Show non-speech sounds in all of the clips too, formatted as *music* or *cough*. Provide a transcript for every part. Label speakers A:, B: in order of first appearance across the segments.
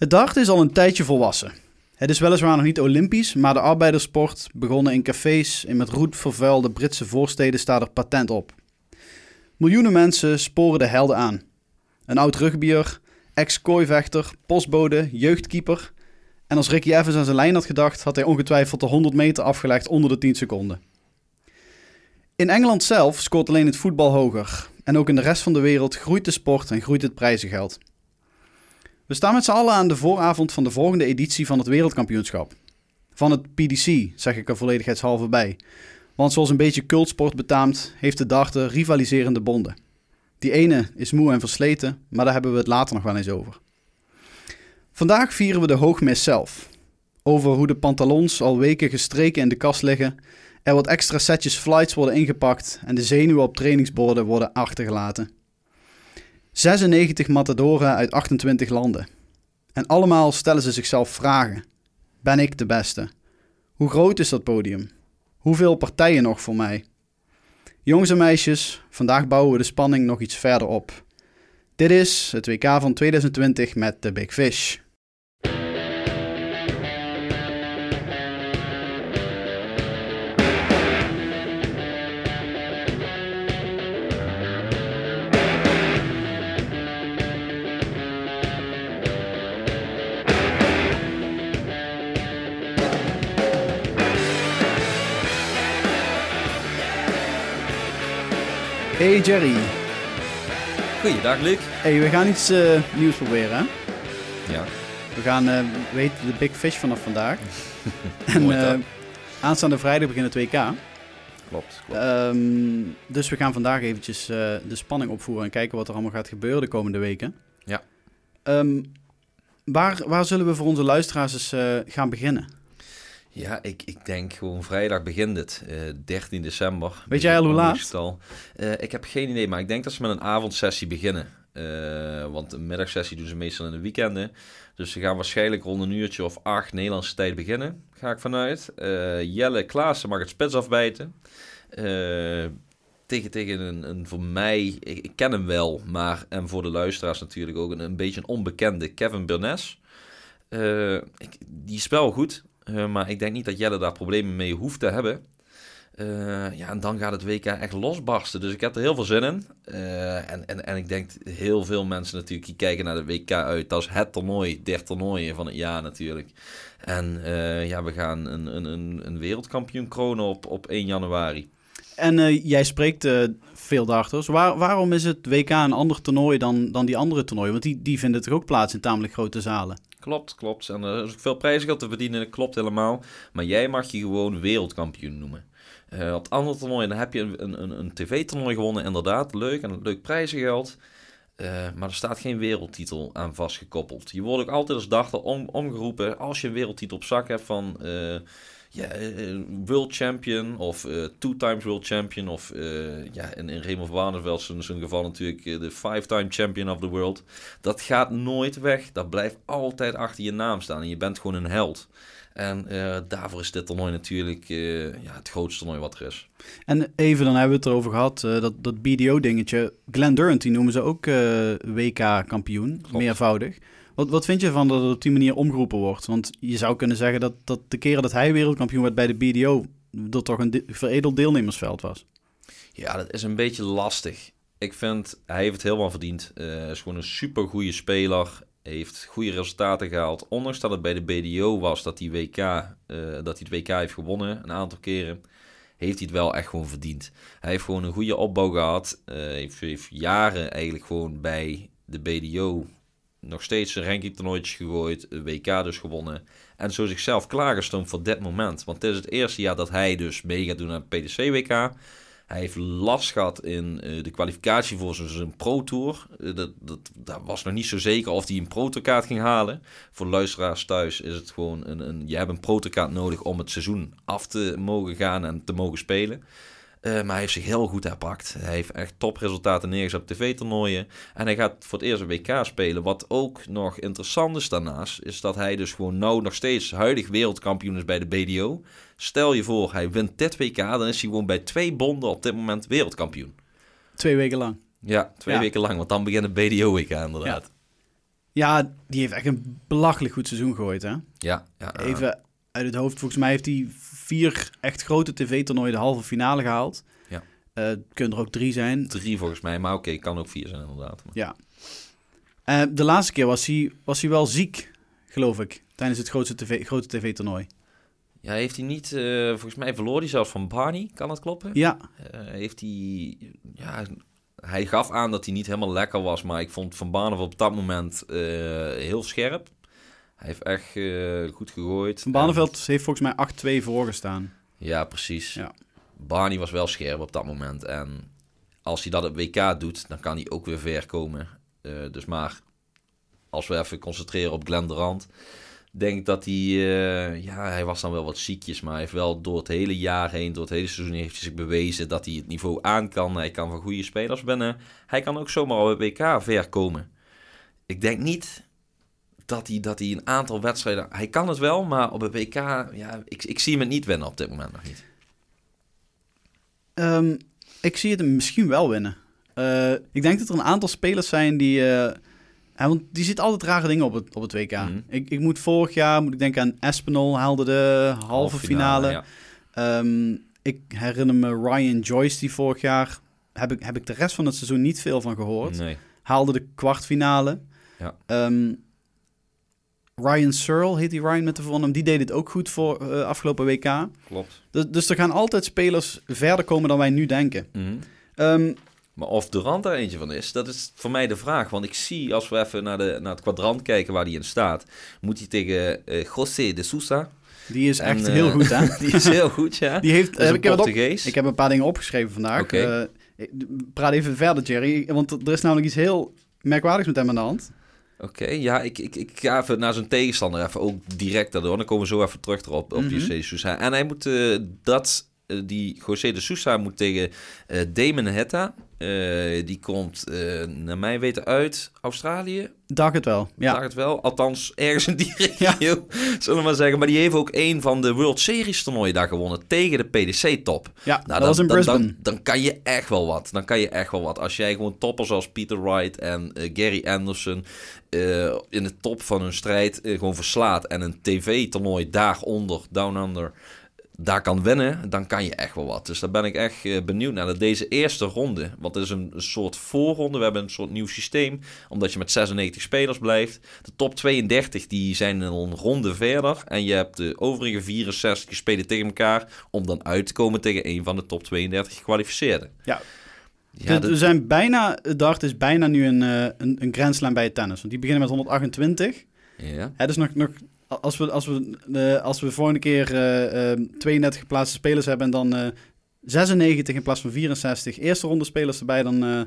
A: Het dart is al een tijdje volwassen. Het is weliswaar nog niet olympisch, maar de arbeidersport, begonnen in cafés in met roet vervuilde Britse voorsteden, staat er patent op. Miljoenen mensen sporen de helden aan. Een oud rugbier, ex-kooivechter, postbode, jeugdkeeper. En als Ricky Evans aan zijn lijn had gedacht, had hij ongetwijfeld de 100 meter afgelegd onder de 10 seconden. In Engeland zelf scoort alleen het voetbal hoger. En ook in de rest van de wereld groeit de sport en groeit het prijzengeld. We staan met z'n allen aan de vooravond van de volgende editie van het wereldkampioenschap. Van het PDC, zeg ik er volledigheidshalve bij. Want zoals een beetje cultsport betaamt, heeft de darten rivaliserende bonden. Die ene is moe en versleten, maar daar hebben we het later nog wel eens over. Vandaag vieren we de hoogmis zelf. Over hoe de pantalons al weken gestreken in de kast liggen, er wat extra setjes flights worden ingepakt en de zenuwen op trainingsborden worden achtergelaten. 96 matadoren uit 28 landen. En allemaal stellen ze zichzelf vragen. Ben ik de beste? Hoe groot is dat podium? Hoeveel partijen nog voor mij? Jongens en meisjes, vandaag bouwen we de spanning nog iets verder op. Dit is het WK van 2020 met de Big Fish. Hey Jerry.
B: Goeiedag, Luc.
A: Hey, we gaan iets uh, nieuws proberen. Hè?
B: Ja.
A: We gaan, uh, weten de Big Fish vanaf vandaag. *laughs* en uh, aanstaande vrijdag begint het WK.
B: Klopt. klopt.
A: Um, dus we gaan vandaag eventjes de spanning opvoeren en kijken wat er allemaal gaat gebeuren de komende weken.
B: Ja.
A: Um, waar, waar zullen we voor onze luisteraars eens gaan beginnen?
B: Ja, ik, ik denk gewoon vrijdag begint het. Uh, 13 december.
A: Weet jij al hoe laat?
B: Uh, ik heb geen idee, maar ik denk dat ze met een avondsessie beginnen. Uh, want een middagsessie doen ze meestal in de weekenden. Dus ze gaan waarschijnlijk rond een uurtje of acht Nederlandse tijd beginnen. Ga ik vanuit. Jelle Klaassen mag het spits afbijten. tegen tegen een, een voor mij, ik, ik, ken hem wel, maar en voor de luisteraars natuurlijk ook een, een beetje een onbekende Kevin Bernes. Ik, die is wel goed. Uh, maar ik denk niet dat Jelle daar problemen mee hoeft te hebben. Uh, ja, en dan gaat het WK echt losbarsten. Dus ik heb er heel veel zin in. Uh, en, en, en ik denk heel veel mensen natuurlijk die kijken naar de WK uit. Dat is het toernooi, der toernooien van het jaar natuurlijk. En ja, we gaan een, een, een wereldkampioen kronen op, op 1 januari.
A: En jij spreekt veel. Waar, waarom is het WK een ander toernooi dan, dan die andere toernooien? Want die, die vinden toch ook plaats in tamelijk grote zalen?
B: Klopt, klopt. En er is ook veel prijzengeld te verdienen, klopt helemaal. Maar jij mag je gewoon wereldkampioen noemen. Uh, op het andere toernooi dan heb je een, een, een tv-toernooi gewonnen, inderdaad, leuk en leuk prijzengeld. Uh, maar er staat geen wereldtitel aan vastgekoppeld. Je wordt ook altijd als dachter om, omgeroepen als je een wereldtitel op zak hebt van... ja, eh, world champion of uh, two times world champion of uh, ja, in, in Raymond Warneveld zijn, zijn geval natuurlijk de five time champion of the world. Dat gaat nooit weg. Dat blijft altijd achter je naam staan en je bent gewoon een held. En daarvoor is dit toernooi natuurlijk ja, het grootste toernooi wat er is.
A: En even, dan hebben we het erover gehad, dat, dat BDO-dingetje. Glenn Durant, die noemen ze ook WK-kampioen, meervoudig. Wat, wat vind je van dat het op die manier omgeroepen wordt? Want je zou kunnen zeggen dat, dat de keren dat hij wereldkampioen werd bij de BDO... dat toch een veredeld deelnemersveld was.
B: Ja, dat is een beetje lastig. Ik vind, hij heeft het helemaal verdiend. Uh, is gewoon een super goede speler. Heeft goede resultaten gehaald. Ondanks dat het bij de BDO was dat hij, WK, uh, dat hij het WK heeft gewonnen een aantal keren heeft hij het wel echt gewoon verdiend. Hij heeft gewoon een goede opbouw gehad. Uh, heeft, heeft, jaren eigenlijk gewoon bij de BDO nog steeds een ranking toernooitjes gegooid, WK dus gewonnen. En zo zichzelf klaargestoomd voor dit moment. Want het is het eerste jaar dat hij dus mee gaat doen aan het PDC-WK. Hij heeft last gehad in uh, de kwalificatie voor zijn Pro Tour. Uh, dat, dat, was nog niet zo zeker of hij een Pro kaart ging halen. Voor luisteraars thuis is het gewoon een, een je hebt een Pro kaart nodig om het seizoen af te mogen gaan en te mogen spelen. Uh, maar hij heeft zich heel goed herpakt. Hij heeft echt topresultaten neergezet op tv-toernooien. En hij gaat voor het eerst een WK spelen. Wat ook nog interessant is daarnaast, is dat hij dus gewoon nou nog steeds huidig wereldkampioen is bij de BDO. Stel je voor, hij wint dit WK, dan is hij gewoon bij twee bonden op dit moment wereldkampioen.
A: Twee weken lang.
B: Ja, twee weken lang, want dan begint het BDO-WK inderdaad.
A: Ja, die heeft echt een belachelijk goed seizoen gegooid, hè?
B: Ja, ja, ja.
A: Even uit het hoofd, volgens mij heeft hij vier echt grote tv-toernooien de halve finale gehaald.
B: Ja.
A: Eh, kunnen er ook drie zijn.
B: Drie volgens mij, maar oké, kan ook vier zijn inderdaad. Maar-
A: Ja. Eh, de laatste keer was hij, was hij wel ziek, geloof ik, tijdens het grootste tv, grote tv-toernooi.
B: Ja, heeft hij niet, eh, volgens mij verloor hij zelfs van Barney, kan dat kloppen?
A: Ja,
B: heeft hij, ja, hij gaf aan dat hij niet helemaal lekker was, maar ik vond Van Barneveld op dat moment heel scherp. Hij heeft echt eh, goed gegooid.
A: Van Barneveld heeft volgens mij 8-2 voorgestaan.
B: Ja, precies.
A: Ja.
B: Barney was wel scherp op dat moment. En als hij dat op WK doet, dan kan hij ook weer ver komen. Eh, dus maar als we even concentreren op Glenn Durant, denk ik dat hij, eh, ja, hij was dan wel wat ziekjes, maar hij heeft wel door het hele jaar heen, door het hele seizoen heeft hij zich bewezen dat hij het niveau aan kan. Hij kan van goede spelers winnen. Hij kan ook zomaar op het WK ver komen. Ik denk niet dat hij, dat hij een aantal wedstrijden, hij kan het wel, maar op het WK, ja, ik, ik zie hem het niet winnen op dit moment nog niet.
A: Ehm, ik zie het hem misschien wel winnen. Eh, ik denk dat er een aantal spelers zijn die... ja, want die ziet altijd rare dingen op het, op het WK.
B: Mhm.
A: ik, ik moet vorig jaar, moet ik denken aan Espinol, haalde de halve, finale.
B: ja.
A: Ehm, ik herinner me Ryan Joyce, die vorig jaar... Heb ik, heb ik de rest van het seizoen niet veel van gehoord.
B: Nee.
A: Haalde de kwartfinale.
B: Ja.
A: Ehm, Ryan Searle heet die Ryan met de voornaam. Die deed het ook goed voor eh, afgelopen WK.
B: Klopt.
A: Dus, dus er gaan altijd spelers verder komen dan wij nu denken.
B: Mhm.
A: Ehm,
B: Maar of Durant daar eentje van is, dat is voor mij de vraag. Want ik zie, als we even naar, de, naar het kwadrant kijken waar hij in staat, moet hij tegen eh José de Sousa.
A: die is echt
B: En,
A: heel
B: eh,
A: goed, hè? *laughs*
B: Die is heel goed, ja.
A: Die heeft, ik, heb op- ik heb een paar dingen opgeschreven vandaag. Praat even verder, Jerry. Want er is namelijk iets heel merkwaardigs met hem aan de hand.
B: Oké, ja, ik, ik, ik ga even naar zijn tegenstander even ook direct daardoor. Dan komen we zo even terug erop, op de Sousa. En hij moet eh, dat, die José de Sousa moet tegen eh Damon Hetta. Eh, die komt, eh, naar mijn weten, uit Australië.
A: Dacht het wel.
B: Ja. Het wel. Althans, ergens in die *laughs* regio, zullen we maar zeggen. Maar die heeft ook een van de World Series toernooien daar gewonnen. Tegen de PDC-top.
A: Ja,
B: Nou,
A: dat
B: dan,
A: was in
B: dan-
A: Brisbane.
B: Dan, dan kan je echt wel wat. Dan kan je echt wel wat. Als jij gewoon toppers als Peter Wright en eh, Gary Anderson eh, in de top van hun strijd eh, gewoon verslaat. En een tv-toernooi daaronder, down under, daar kan winnen. Dan kan je echt wel wat. Dus daar ben ik echt eh, benieuwd naar. Deze eerste ronde, want het is een, soort voorronde. We hebben een soort nieuw systeem. Omdat je met 96 spelers blijft. De top 32 die zijn een ronde verder. En je hebt de overige 64 die spelen tegen elkaar. Om dan uit te komen tegen een van de top 32 gekwalificeerden.
A: Ja.
B: Ja,
A: De-
B: dat-
A: we zijn bijna, het dart is bijna nu een, eh, een, een bij het tennis. Want die beginnen met 128.
B: ja.
A: Hè, dus nog, nog, als, we, als, we, eh, als we volgende keer eh, eh, 32 geplaatste spelers hebben en dan eh 96 in plaats van 64 eerste ronde spelers erbij, dan, eh,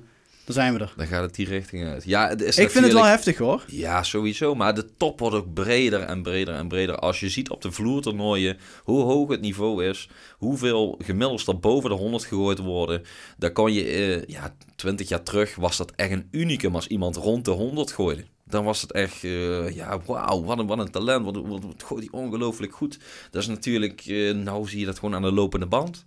A: dan zijn we er.
B: Dan gaat het die richting uit. Ja, het is
A: Ik vind het wel heftig hoor.
B: Ja, sowieso. Maar de top wordt ook breder en breder en breder. Als je ziet op de vloertoernooien hoe hoog het niveau is, hoeveel gemiddeld er boven de 100 gegooid worden, dan kon je, eh, ja, 20 jaar terug was dat echt een unicum als iemand rond de 100 gooide. Dan was het echt, eh, ja, wauw, wat een, wat een talent. Wat, wat, wat gooit hij ongelooflijk goed. Dat is natuurlijk, eh, nou zie je dat gewoon aan de lopende band.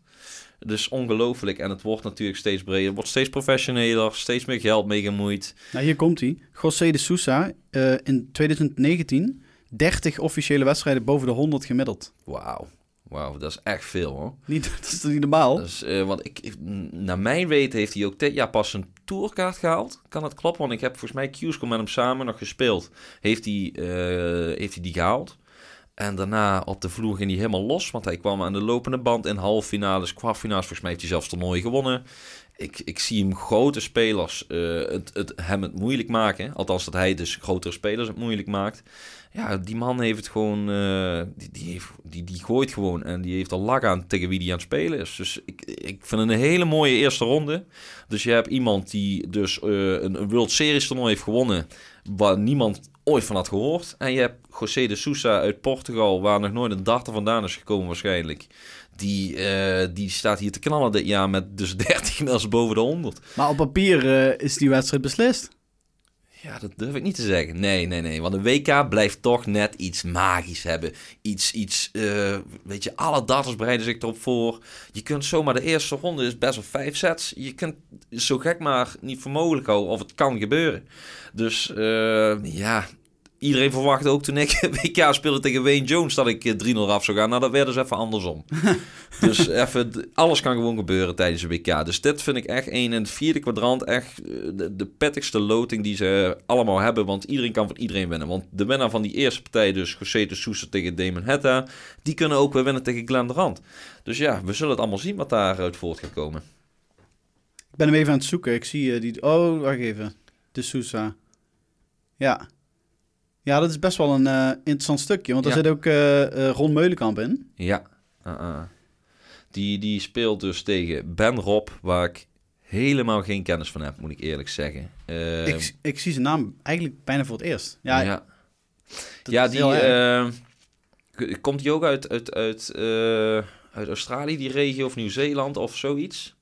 B: Dus ongelooflijk. En het wordt natuurlijk steeds breder. Het wordt steeds professioneler, steeds meer geld mee gemoeid.
A: Nou, hier komt hij. José de Sousa eh, in 2019 30 officiële wedstrijden boven de 100 gemiddeld.
B: Wauw. Wauw, dat is echt veel hoor.
A: Niet, *laughs* dat is toch niet normaal?
B: Dus, want ik, ik- naar mijn weten heeft hij ook dit jaar pas een tourkaart gehaald. Kan dat kloppen? Want ik heb volgens mij Q-School met hem samen nog gespeeld. Heeft hij, eh, heeft hij die gehaald. En daarna op de vloer ging hij helemaal los. Want hij kwam aan de lopende band in halffinales, kwartfinales. Volgens mij heeft hij zelfs toernooi gewonnen. Ik, ik zie hem grote spelers eh, het, het, hem het moeilijk maken. Althans, dat hij dus grotere spelers het moeilijk maakt. Ja, die man heeft het gewoon. eh, die, die, heeft, die, die gooit gewoon. En die heeft al lak aan tegen wie die aan het spelen is. Dus ik, ik vind een hele mooie eerste ronde. Dus je hebt iemand die dus eh, een, World Series toernooi heeft gewonnen. Waar niemand ooit van had gehoord. En je hebt José de Sousa uit Portugal. Waar nog nooit een darter vandaan is gekomen waarschijnlijk. Die, eh, die staat hier te knallen dit jaar met dus *laughs* 30 inmiddels boven de 100.
A: Maar op papier is die wedstrijd beslist.
B: Ja, dat durf ik niet te zeggen. Nee, nee, nee. Want een WK blijft toch net iets magisch hebben. Iets, iets uh, weet je, alle datas bereiden zich erop voor. Je kunt zomaar de eerste ronde is best wel vijf sets. Je kunt zo gek maar niet voor mogelijk houden of het kan gebeuren. Dus uh, ja, iedereen verwachtte ook toen ik *laughs* WK speelde tegen Wayne Jones dat ik 3-0 eh, af zou gaan. Nou, dat werd *laughs* dus even andersom. dus even, alles kan gewoon gebeuren tijdens een WK. Dus dit vind ik echt één in het vierde kwadrant echt eh, de, de pettigste loting die ze allemaal hebben. Want iedereen kan van iedereen winnen. Want de winnaar van die eerste partij, dus José de Sousa tegen Damon Hetta, die kunnen ook weer winnen tegen Glenn Rand. Dus ja, we zullen het allemaal zien wat daaruit voort gaat komen.
A: Ik ben hem even aan het zoeken. Ik zie uh, die... Oh, wacht even. De Sousa. Ja. Ja, dat is best wel een uh, interessant stukje. Want er zit ook uh, Ron Meulenkamp in.
B: Ja. Uh Die, die speelt dus tegen Ben Rob, waar ik helemaal geen kennis van heb, moet ik eerlijk zeggen.
A: Ehm, ik, ik zie zijn naam eigenlijk bijna voor het eerst. Ja,
B: ja. ja die komt hij ook uit, uit, uit, uit Australië, die regio, of Nieuw-Zeeland of zoiets?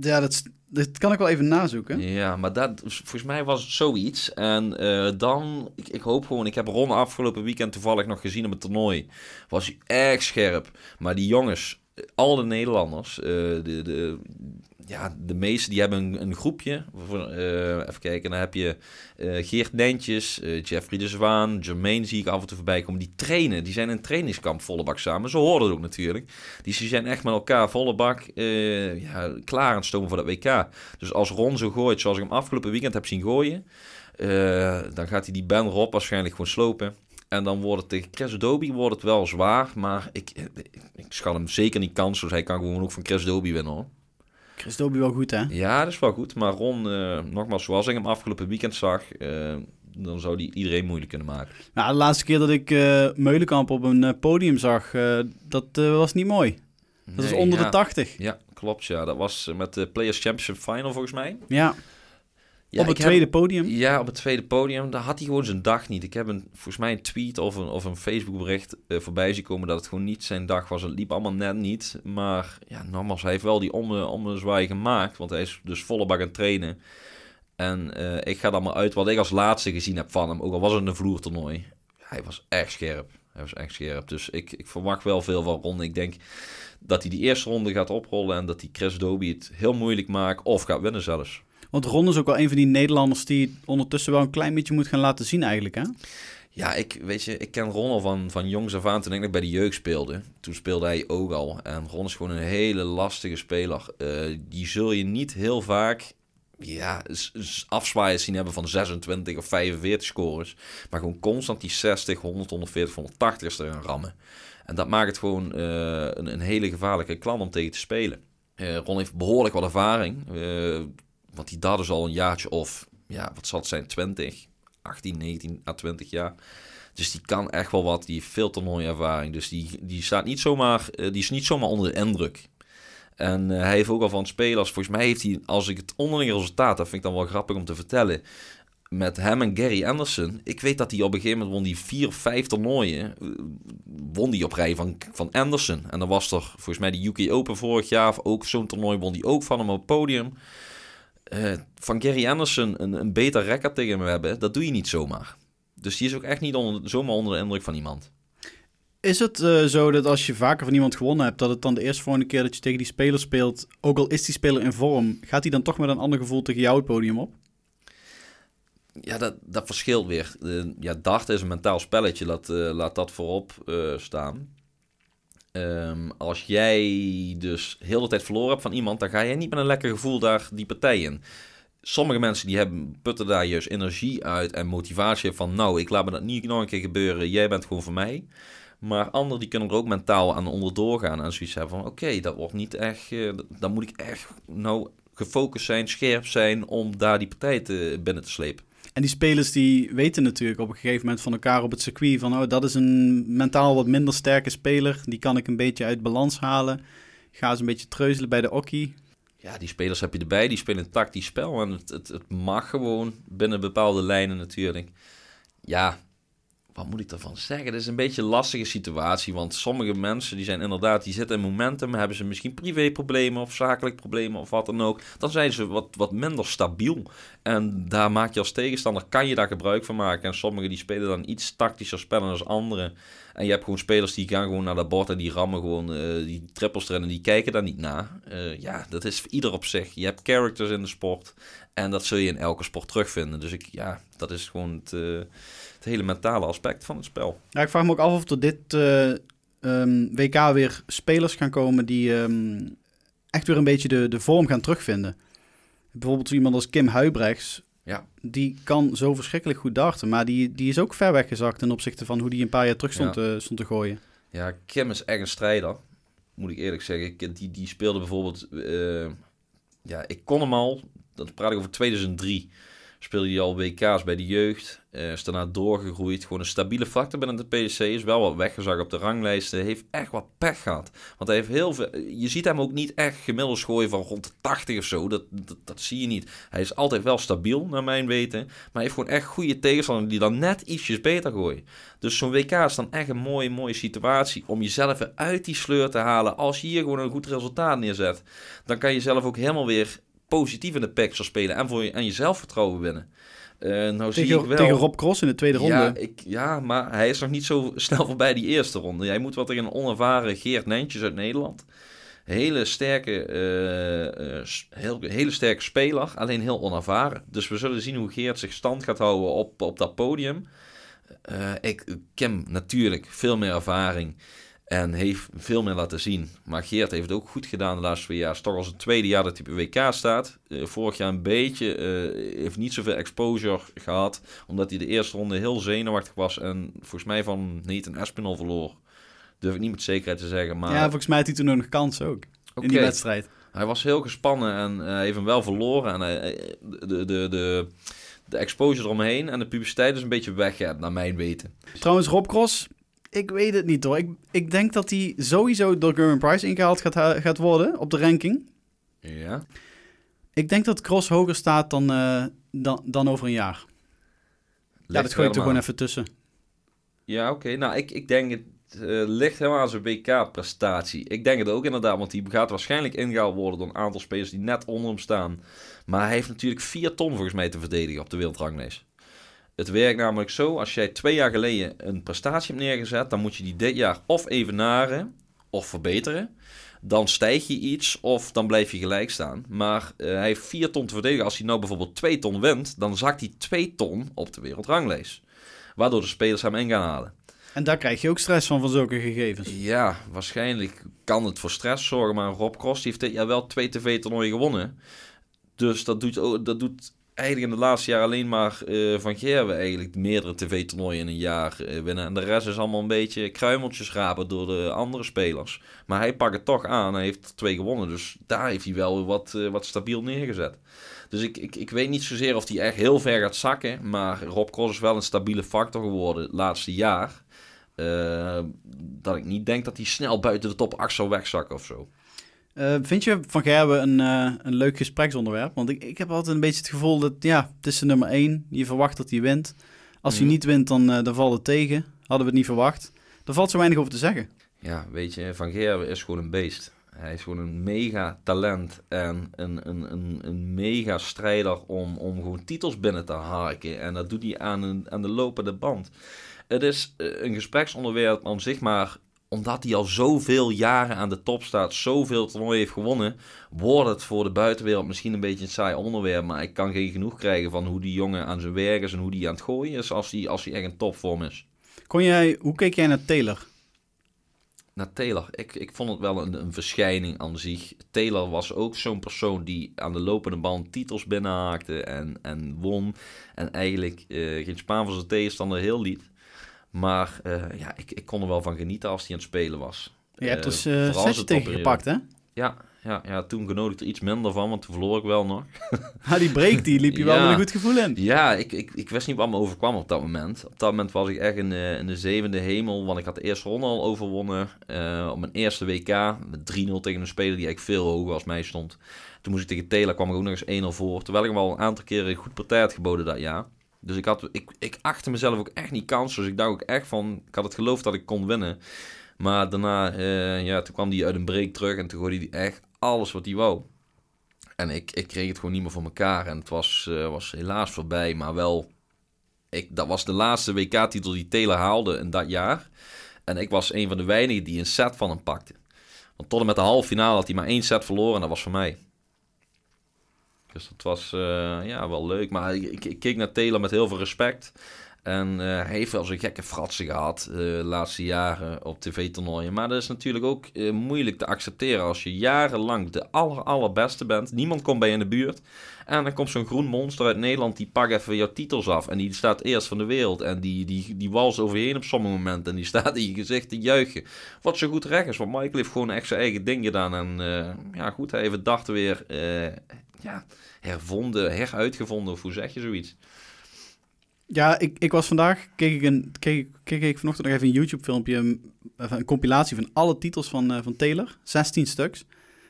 A: Ja, dat, dat kan ik wel even nazoeken.
B: Ja, maar dat, volgens mij was het zoiets. En uh, dan, ik, ik, hoop gewoon, ik heb Ron afgelopen weekend toevallig nog gezien op het toernooi. Was hij erg scherp. Maar die jongens, al de Nederlanders, uh, de, de, ja, de meeste die hebben een, een groepje. Uh, even kijken, dan heb je uh, Geert Nentjes, uh, Jeffrey de Zwaan, Jermaine zie ik af en toe voorbij komen. Die trainen, die zijn in een trainingskamp volle bak samen. Zo horen het ook natuurlijk. Die zijn echt met elkaar volle bak ja, klaar aan het stomen voor dat WK. Dus als Ron zo gooit, zoals ik hem afgelopen weekend heb zien gooien... dan gaat hij die Ben Rob waarschijnlijk gewoon slopen. En dan wordt het tegen Chris Dobie wordt het wel zwaar. Maar ik, ik, ik schat hem zeker niet kans. Dus hij kan gewoon ook van Chris Dobie winnen hoor.
A: Chris Dobie wel goed, hè?
B: Ja, dat is wel goed. Maar Ron, uh, nogmaals, zoals ik hem afgelopen weekend zag, uh, dan zou die iedereen moeilijk kunnen maken.
A: Nou, de laatste keer dat ik uh, Meulenkamp op een podium zag, dat was niet mooi. Dat nee, is onder
B: ja.
A: de 80.
B: Ja, klopt. Ja, dat was met de Players Championship Final volgens mij.
A: Ja. Ja, op het tweede
B: heb,
A: podium?
B: Ja, op het tweede podium. Daar had hij gewoon zijn dag niet. Ik heb een, volgens mij een tweet of een, of een Facebook bericht uh, voorbij zien komen dat het gewoon niet zijn dag was. Het liep allemaal net niet. Maar ja, nogmaals, hij heeft wel die ommezwaai gemaakt. Want hij is dus volle bak aan het trainen. En uh, ik ga dan maar uit wat ik als laatste gezien heb van hem. Ook al was het een vloertoernooi. Hij was echt scherp. Hij was echt scherp. Dus ik, ik verwacht wel veel van Ron. Ik denk dat hij die eerste ronde gaat oprollen. En dat hij Chris Dobie het heel moeilijk maakt. Of gaat winnen zelfs.
A: Want Ron is ook wel een van die Nederlanders die ondertussen wel een klein beetje moet gaan laten zien eigenlijk, hè?
B: Ja, ik, weet je, ik ken Ron al van, van jongs af aan toen ik bij de jeugd speelde. Toen speelde hij ook al. En Ron is gewoon een hele lastige speler. Uh, die zul je niet heel vaak ja, afzwaaien zien hebben van 26 of 45 scores. Maar gewoon constant die 60, 100, 140, 180 erin rammen. En dat maakt het gewoon uh, een, een, hele gevaarlijke klant om tegen te spelen. Uh, Ron heeft behoorlijk wat ervaring. Want die dat is al een jaartje of, ja, wat zal het zijn, 20, 18, 19 à 20 jaar. Dus die kan echt wel wat. Die heeft veel toernooiervaring. Dus die, die, staat niet zomaar, uh, die is niet zomaar onder de indruk. En uh, hij heeft ook al van spelers. Volgens mij heeft hij, als ik het onderlinge resultaat, dat vind ik dan wel grappig om te vertellen. Met hem en Gary Anderson. Ik weet dat hij op een gegeven moment won die vier vijf toernooien. Uh, won die op rij van, van Anderson. En dan was er volgens mij de UK Open vorig jaar. Ook zo'n toernooi won die ook van hem op het podium. Uh, van Gary Anderson een, een beter record tegen hem hebben, dat doe je niet zomaar. Dus die is ook echt niet onder, zomaar onder de indruk van iemand.
A: Is het uh, zo dat als je vaker van iemand gewonnen hebt, dat het dan de eerste volgende keer dat je tegen die speler speelt, ook al is die speler in vorm, gaat hij dan toch met een ander gevoel tegen jou het podium op?
B: Ja, dat, dat verschilt weer. Uh, ja, dart is een mentaal spelletje, laat, laat dat voorop staan. Um, als jij dus heel de tijd verloren hebt van iemand, dan ga je niet met een lekker gevoel daar die partij in. Sommige mensen die hebben, putten daar juist energie uit en motivatie van, nou, ik laat me dat niet nog een keer gebeuren, jij bent gewoon voor mij. Maar anderen die kunnen er ook mentaal aan onderdoor gaan en zoiets hebben van, oké, dat wordt niet echt, uh, dan moet ik echt nou gefocust zijn, scherp zijn om daar die partij binnen te slepen.
A: En die spelers die weten natuurlijk op een gegeven moment van elkaar op het circuit van oh, dat is een mentaal wat minder sterke speler. Die kan ik een beetje uit balans halen. Ga eens een beetje treuzelen bij de okkie.
B: Ja, die spelers heb je erbij. Die spelen een tactisch spel. En het, het mag gewoon binnen bepaalde lijnen natuurlijk. Ja, wat moet ik daarvan zeggen? Het is een beetje een lastige situatie, want sommige mensen die zijn inderdaad, die zitten in momentum, hebben ze misschien privéproblemen of zakelijk problemen of wat dan ook. Dan zijn ze wat, wat minder stabiel. En daar maak je als tegenstander, kan je daar gebruik van maken. En sommigen die spelen dan iets tactischer spellen als anderen. En je hebt gewoon spelers die gaan gewoon naar dat bord en die rammen gewoon uh, die trippels erin en die kijken daar niet naar. Uh, ja, dat is ieder op zich. Je hebt characters in de sport en dat zul je in elke sport terugvinden. Dus ik, ja, dat is gewoon het, uh, het hele mentale aspect van het spel.
A: Ja, ik vraag me ook af of er dit um, WK weer spelers gaan komen die um, echt weer een beetje de, de vorm gaan terugvinden. Bijvoorbeeld iemand als Kim Huibrechts ja. Die kan zo verschrikkelijk goed darten. Maar die, die is ook ver weggezakt ten opzichte van hoe die een paar jaar terug stond, ja. stond te gooien.
B: Ja, Kim is echt een strijder. Moet ik eerlijk zeggen. Die, die speelde bijvoorbeeld... Uh, ja, ik kon hem al... Dat praat ik over 2003 speelde hij al WK's bij de jeugd. Uh, is daarna doorgegroeid. Gewoon een stabiele factor binnen de PSC. Is wel wat weggezakt op de ranglijsten. Heeft echt wat pech gehad. Want hij heeft heel veel... Je ziet hem ook niet echt gemiddeld gooien van rond de 80 of zo. Dat, dat, zie je niet. Hij is altijd wel stabiel, naar mijn weten. Maar hij heeft gewoon echt goede tegenstanders die dan net ietsjes beter gooien. Dus zo'n WK is dan echt een mooie, mooie situatie. Om jezelf uit die sleur te halen. Als je hier gewoon een goed resultaat neerzet. Dan kan je zelf ook helemaal weer positief in de zal spelen en, voor je, en je zelfvertrouwen winnen. Uh, nou
A: tegen,
B: zie ik wel...
A: tegen Rob Cross in de tweede ronde.
B: Ja, ik, ja, maar hij is nog niet zo *laughs* snel voorbij die eerste ronde. Jij moet wel tegen een onervaren Geert Nijntjes uit Nederland. Hele sterke, uh, uh, heel, hele sterke speler, alleen heel onervaren. Dus we zullen zien hoe Geert zich stand gaat houden op, op dat podium. ik, Kim natuurlijk veel meer ervaring. En heeft veel meer laten zien. Maar Geert heeft het ook goed gedaan de laatste twee jaar. Toch als het tweede jaar dat hij WK staat. Uh, vorig jaar een beetje. Uh, heeft niet zoveel exposure gehad. Omdat hij de eerste ronde heel zenuwachtig was. En volgens mij van Nathan Espinol verloor. Durf ik niet met zekerheid te zeggen. Maar...
A: Ja, volgens mij had hij toen nog een kans ook. Okay. In die wedstrijd.
B: Hij was heel gespannen en uh, heeft hem wel verloren. En hij, de, de, de, de exposure eromheen en de publiciteit is een beetje weg, naar mijn weten.
A: Trouwens, Rob Cross, ik weet het niet hoor. Ik, ik denk dat hij sowieso door German Price ingehaald gaat, gaat worden op de ranking.
B: Ja.
A: Ik denk dat Cross hoger staat dan, uh, dan, dan over een jaar. Ligt ja, dat gooi ik er gewoon even tussen.
B: Ja, oké. Okay. Nou, ik, ik denk het uh, ligt helemaal aan zijn WK-prestatie. Ik denk het ook inderdaad, want die gaat waarschijnlijk ingehaald worden door een aantal spelers die net onder hem staan. Maar hij heeft natuurlijk 4 ton volgens mij te verdedigen op de wereldranglijst. Het werkt namelijk zo, als jij twee jaar geleden een prestatie hebt neergezet, dan moet je die dit jaar of evenaren of verbeteren. Dan stijg je iets of dan blijf je gelijk staan. Maar uh, hij heeft 4 ton te verdedigen. Als hij nou bijvoorbeeld 2 ton wint, dan zakt hij 2 ton op de wereldranglijst. Waardoor de spelers hem in gaan halen.
A: En daar krijg je ook stress van, van zulke gegevens.
B: Ja, waarschijnlijk kan het voor stress zorgen. Maar Rob Cross heeft dit jaar wel twee tv-toernooien gewonnen. Dus dat doet, dat doet eigenlijk in de laatste jaar alleen maar uh, Van Gerwe eigenlijk meerdere tv-toernooien in een jaar uh, winnen. En de rest is allemaal een beetje kruimeltjes rapen door de andere spelers. Maar hij pakt het toch aan. Hij heeft twee gewonnen. Dus daar heeft hij wel wat, uh, wat stabiel neergezet. Dus ik, ik, ik weet niet zozeer of hij echt heel ver gaat zakken. Maar Rob Cross is wel een stabiele factor geworden het laatste jaar. dat ik niet denk dat hij snel buiten de top 8 zou wegzakken of zo.
A: Uh, vind je Van Gerben een, uh, een leuk gespreksonderwerp? Want ik, ik heb altijd een beetje het gevoel dat, ja, het is de nummer één. Je verwacht dat hij wint. Als hij mhm. niet wint, dan, uh, dan valt het tegen. Hadden we het niet verwacht. Er valt zo weinig over te zeggen.
B: Ja, weet je, Van Gerben is gewoon een beest. Hij is gewoon een mega talent en een, een, een, een mega strijder om, om gewoon titels binnen te harken. En dat doet hij aan, een, aan de lopende band. Het is een gespreksonderwerp om zich maar omdat hij al zoveel jaren aan de top staat, zoveel toernooien heeft gewonnen, wordt het voor de buitenwereld misschien een beetje een saai onderwerp. Maar ik kan geen genoeg krijgen van hoe die jongen aan zijn werk is en hoe die aan het gooien is als hij, als hij echt een topvorm is.
A: Kon jij, hoe keek jij naar Taylor?
B: Naar Taylor? Ik, ik vond het wel een, een verschijning aan zich. Taylor was ook zo'n persoon die aan de lopende band titels binnenhaakte en, en won. En eigenlijk uh, geen Spaan van zijn tegenstander heel liet. Maar uh, ja, ik, ik kon er wel van genieten als hij aan het spelen was.
A: Je hebt dus uh, zes tegen gepakt, hè?
B: Ja, ja, ja, toen genoot ik er iets minder van, want toen verloor ik wel nog. *laughs*
A: ah, die break, die liep je wel *laughs* met een goed gevoel in.
B: Ja, ik, ik, ik wist niet wat me overkwam op dat moment. Op dat moment was ik echt in, uh, in de zevende hemel, want ik had de eerste ronde al overwonnen. Uh, op mijn eerste WK, met 3-0 tegen een speler die eigenlijk veel hoger als mij stond. Toen moest ik tegen Taylor, kwam ik ook nog eens 1-0 voor. Terwijl ik hem al een aantal keren een goed partij had geboden dat jaar. Dus ik, had, ik, ik achtte mezelf ook echt niet kans. Dus ik dacht ook echt van... Ik had het geloof dat ik kon winnen. Maar daarna, eh, ja, toen kwam hij uit een break terug. En toen gooide hij echt alles wat hij wou. En ik, ik kreeg het gewoon niet meer voor elkaar. En het was, eh, was helaas voorbij. Maar wel... Ik, dat was de laatste WK-titel die Taylor haalde in dat jaar. En ik was een van de weinigen die een set van hem pakte. Want tot en met de halve finale had hij maar één set verloren. En dat was voor mij. Dus dat was uh, ja, wel leuk. Maar ik, ik, keek naar Taylor met heel veel respect. En uh, hij heeft wel zo'n gekke fratsen gehad uh, de laatste jaren op tv-toernooien. Maar dat is natuurlijk ook moeilijk te accepteren als je jarenlang de aller, allerbeste bent. Niemand komt bij je in de buurt. En dan komt zo'n groen monster uit Nederland, die pakt even jouw titels af. En die staat eerst van de wereld. En die, die, die wals over je heen op sommige momenten. En die staat in je gezicht te juichen. Wat zo goed recht is. Want Michael heeft gewoon echt zijn eigen ding gedaan. En ja, goed, hij heeft het dacht weer ja, hervonden, heruitgevonden, of hoe zeg je zoiets?
A: Ja, ik, ik was vandaag, keek ik, een, keek, keek ik vanochtend nog even een YouTube-filmpje, een, een, compilatie van alle titels van, uh, van Taylor, 16 stuks.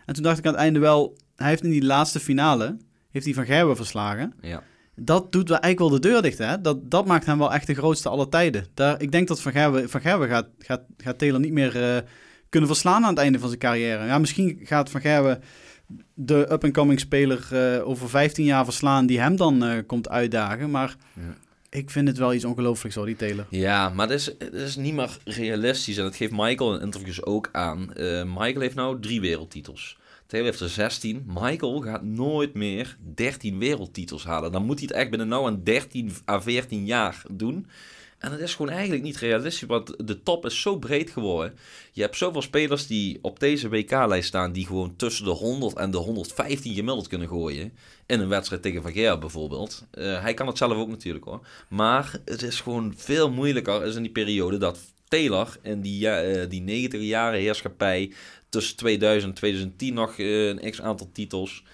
A: En toen dacht ik aan het einde wel, hij heeft in die laatste finale, heeft hij Van Gerwen verslagen.
B: Ja.
A: Dat doet wel eigenlijk wel de deur dicht, hè? Dat, dat maakt hem wel echt de grootste aller tijden. Daar, ik denk dat Van Gerwen, van Gerwen gaat, gaat, gaat Taylor niet meer uh, kunnen verslaan aan het einde van zijn carrière. Ja, misschien gaat Van Gerwen de up-and-coming speler uh, over 15 jaar verslaan die hem dan uh, komt uitdagen. Maar ja. Ik vind het wel iets ongelooflijks zo, die Taylor.
B: Ja, maar dat is, is niet meer realistisch. En dat geeft Michael in interviews ook aan. Uh, Michael heeft nou drie wereldtitels. Taylor heeft er 16. Michael gaat nooit meer 13 wereldtitels halen. Dan moet hij het echt binnen nou een 13 à 14 jaar doen. En dat is gewoon eigenlijk niet realistisch, want de top is zo breed geworden. Je hebt zoveel spelers die op deze WK-lijst staan, die gewoon tussen de 100 en de 115 gemiddeld kunnen gooien. In een wedstrijd tegen Van bijvoorbeeld. Uh, hij kan het zelf ook natuurlijk hoor. Maar het is gewoon veel moeilijker is in die periode dat Taylor in die, uh, die 90 jaren heerschappij tussen 2000 en 2010 nog uh, een x-aantal titels.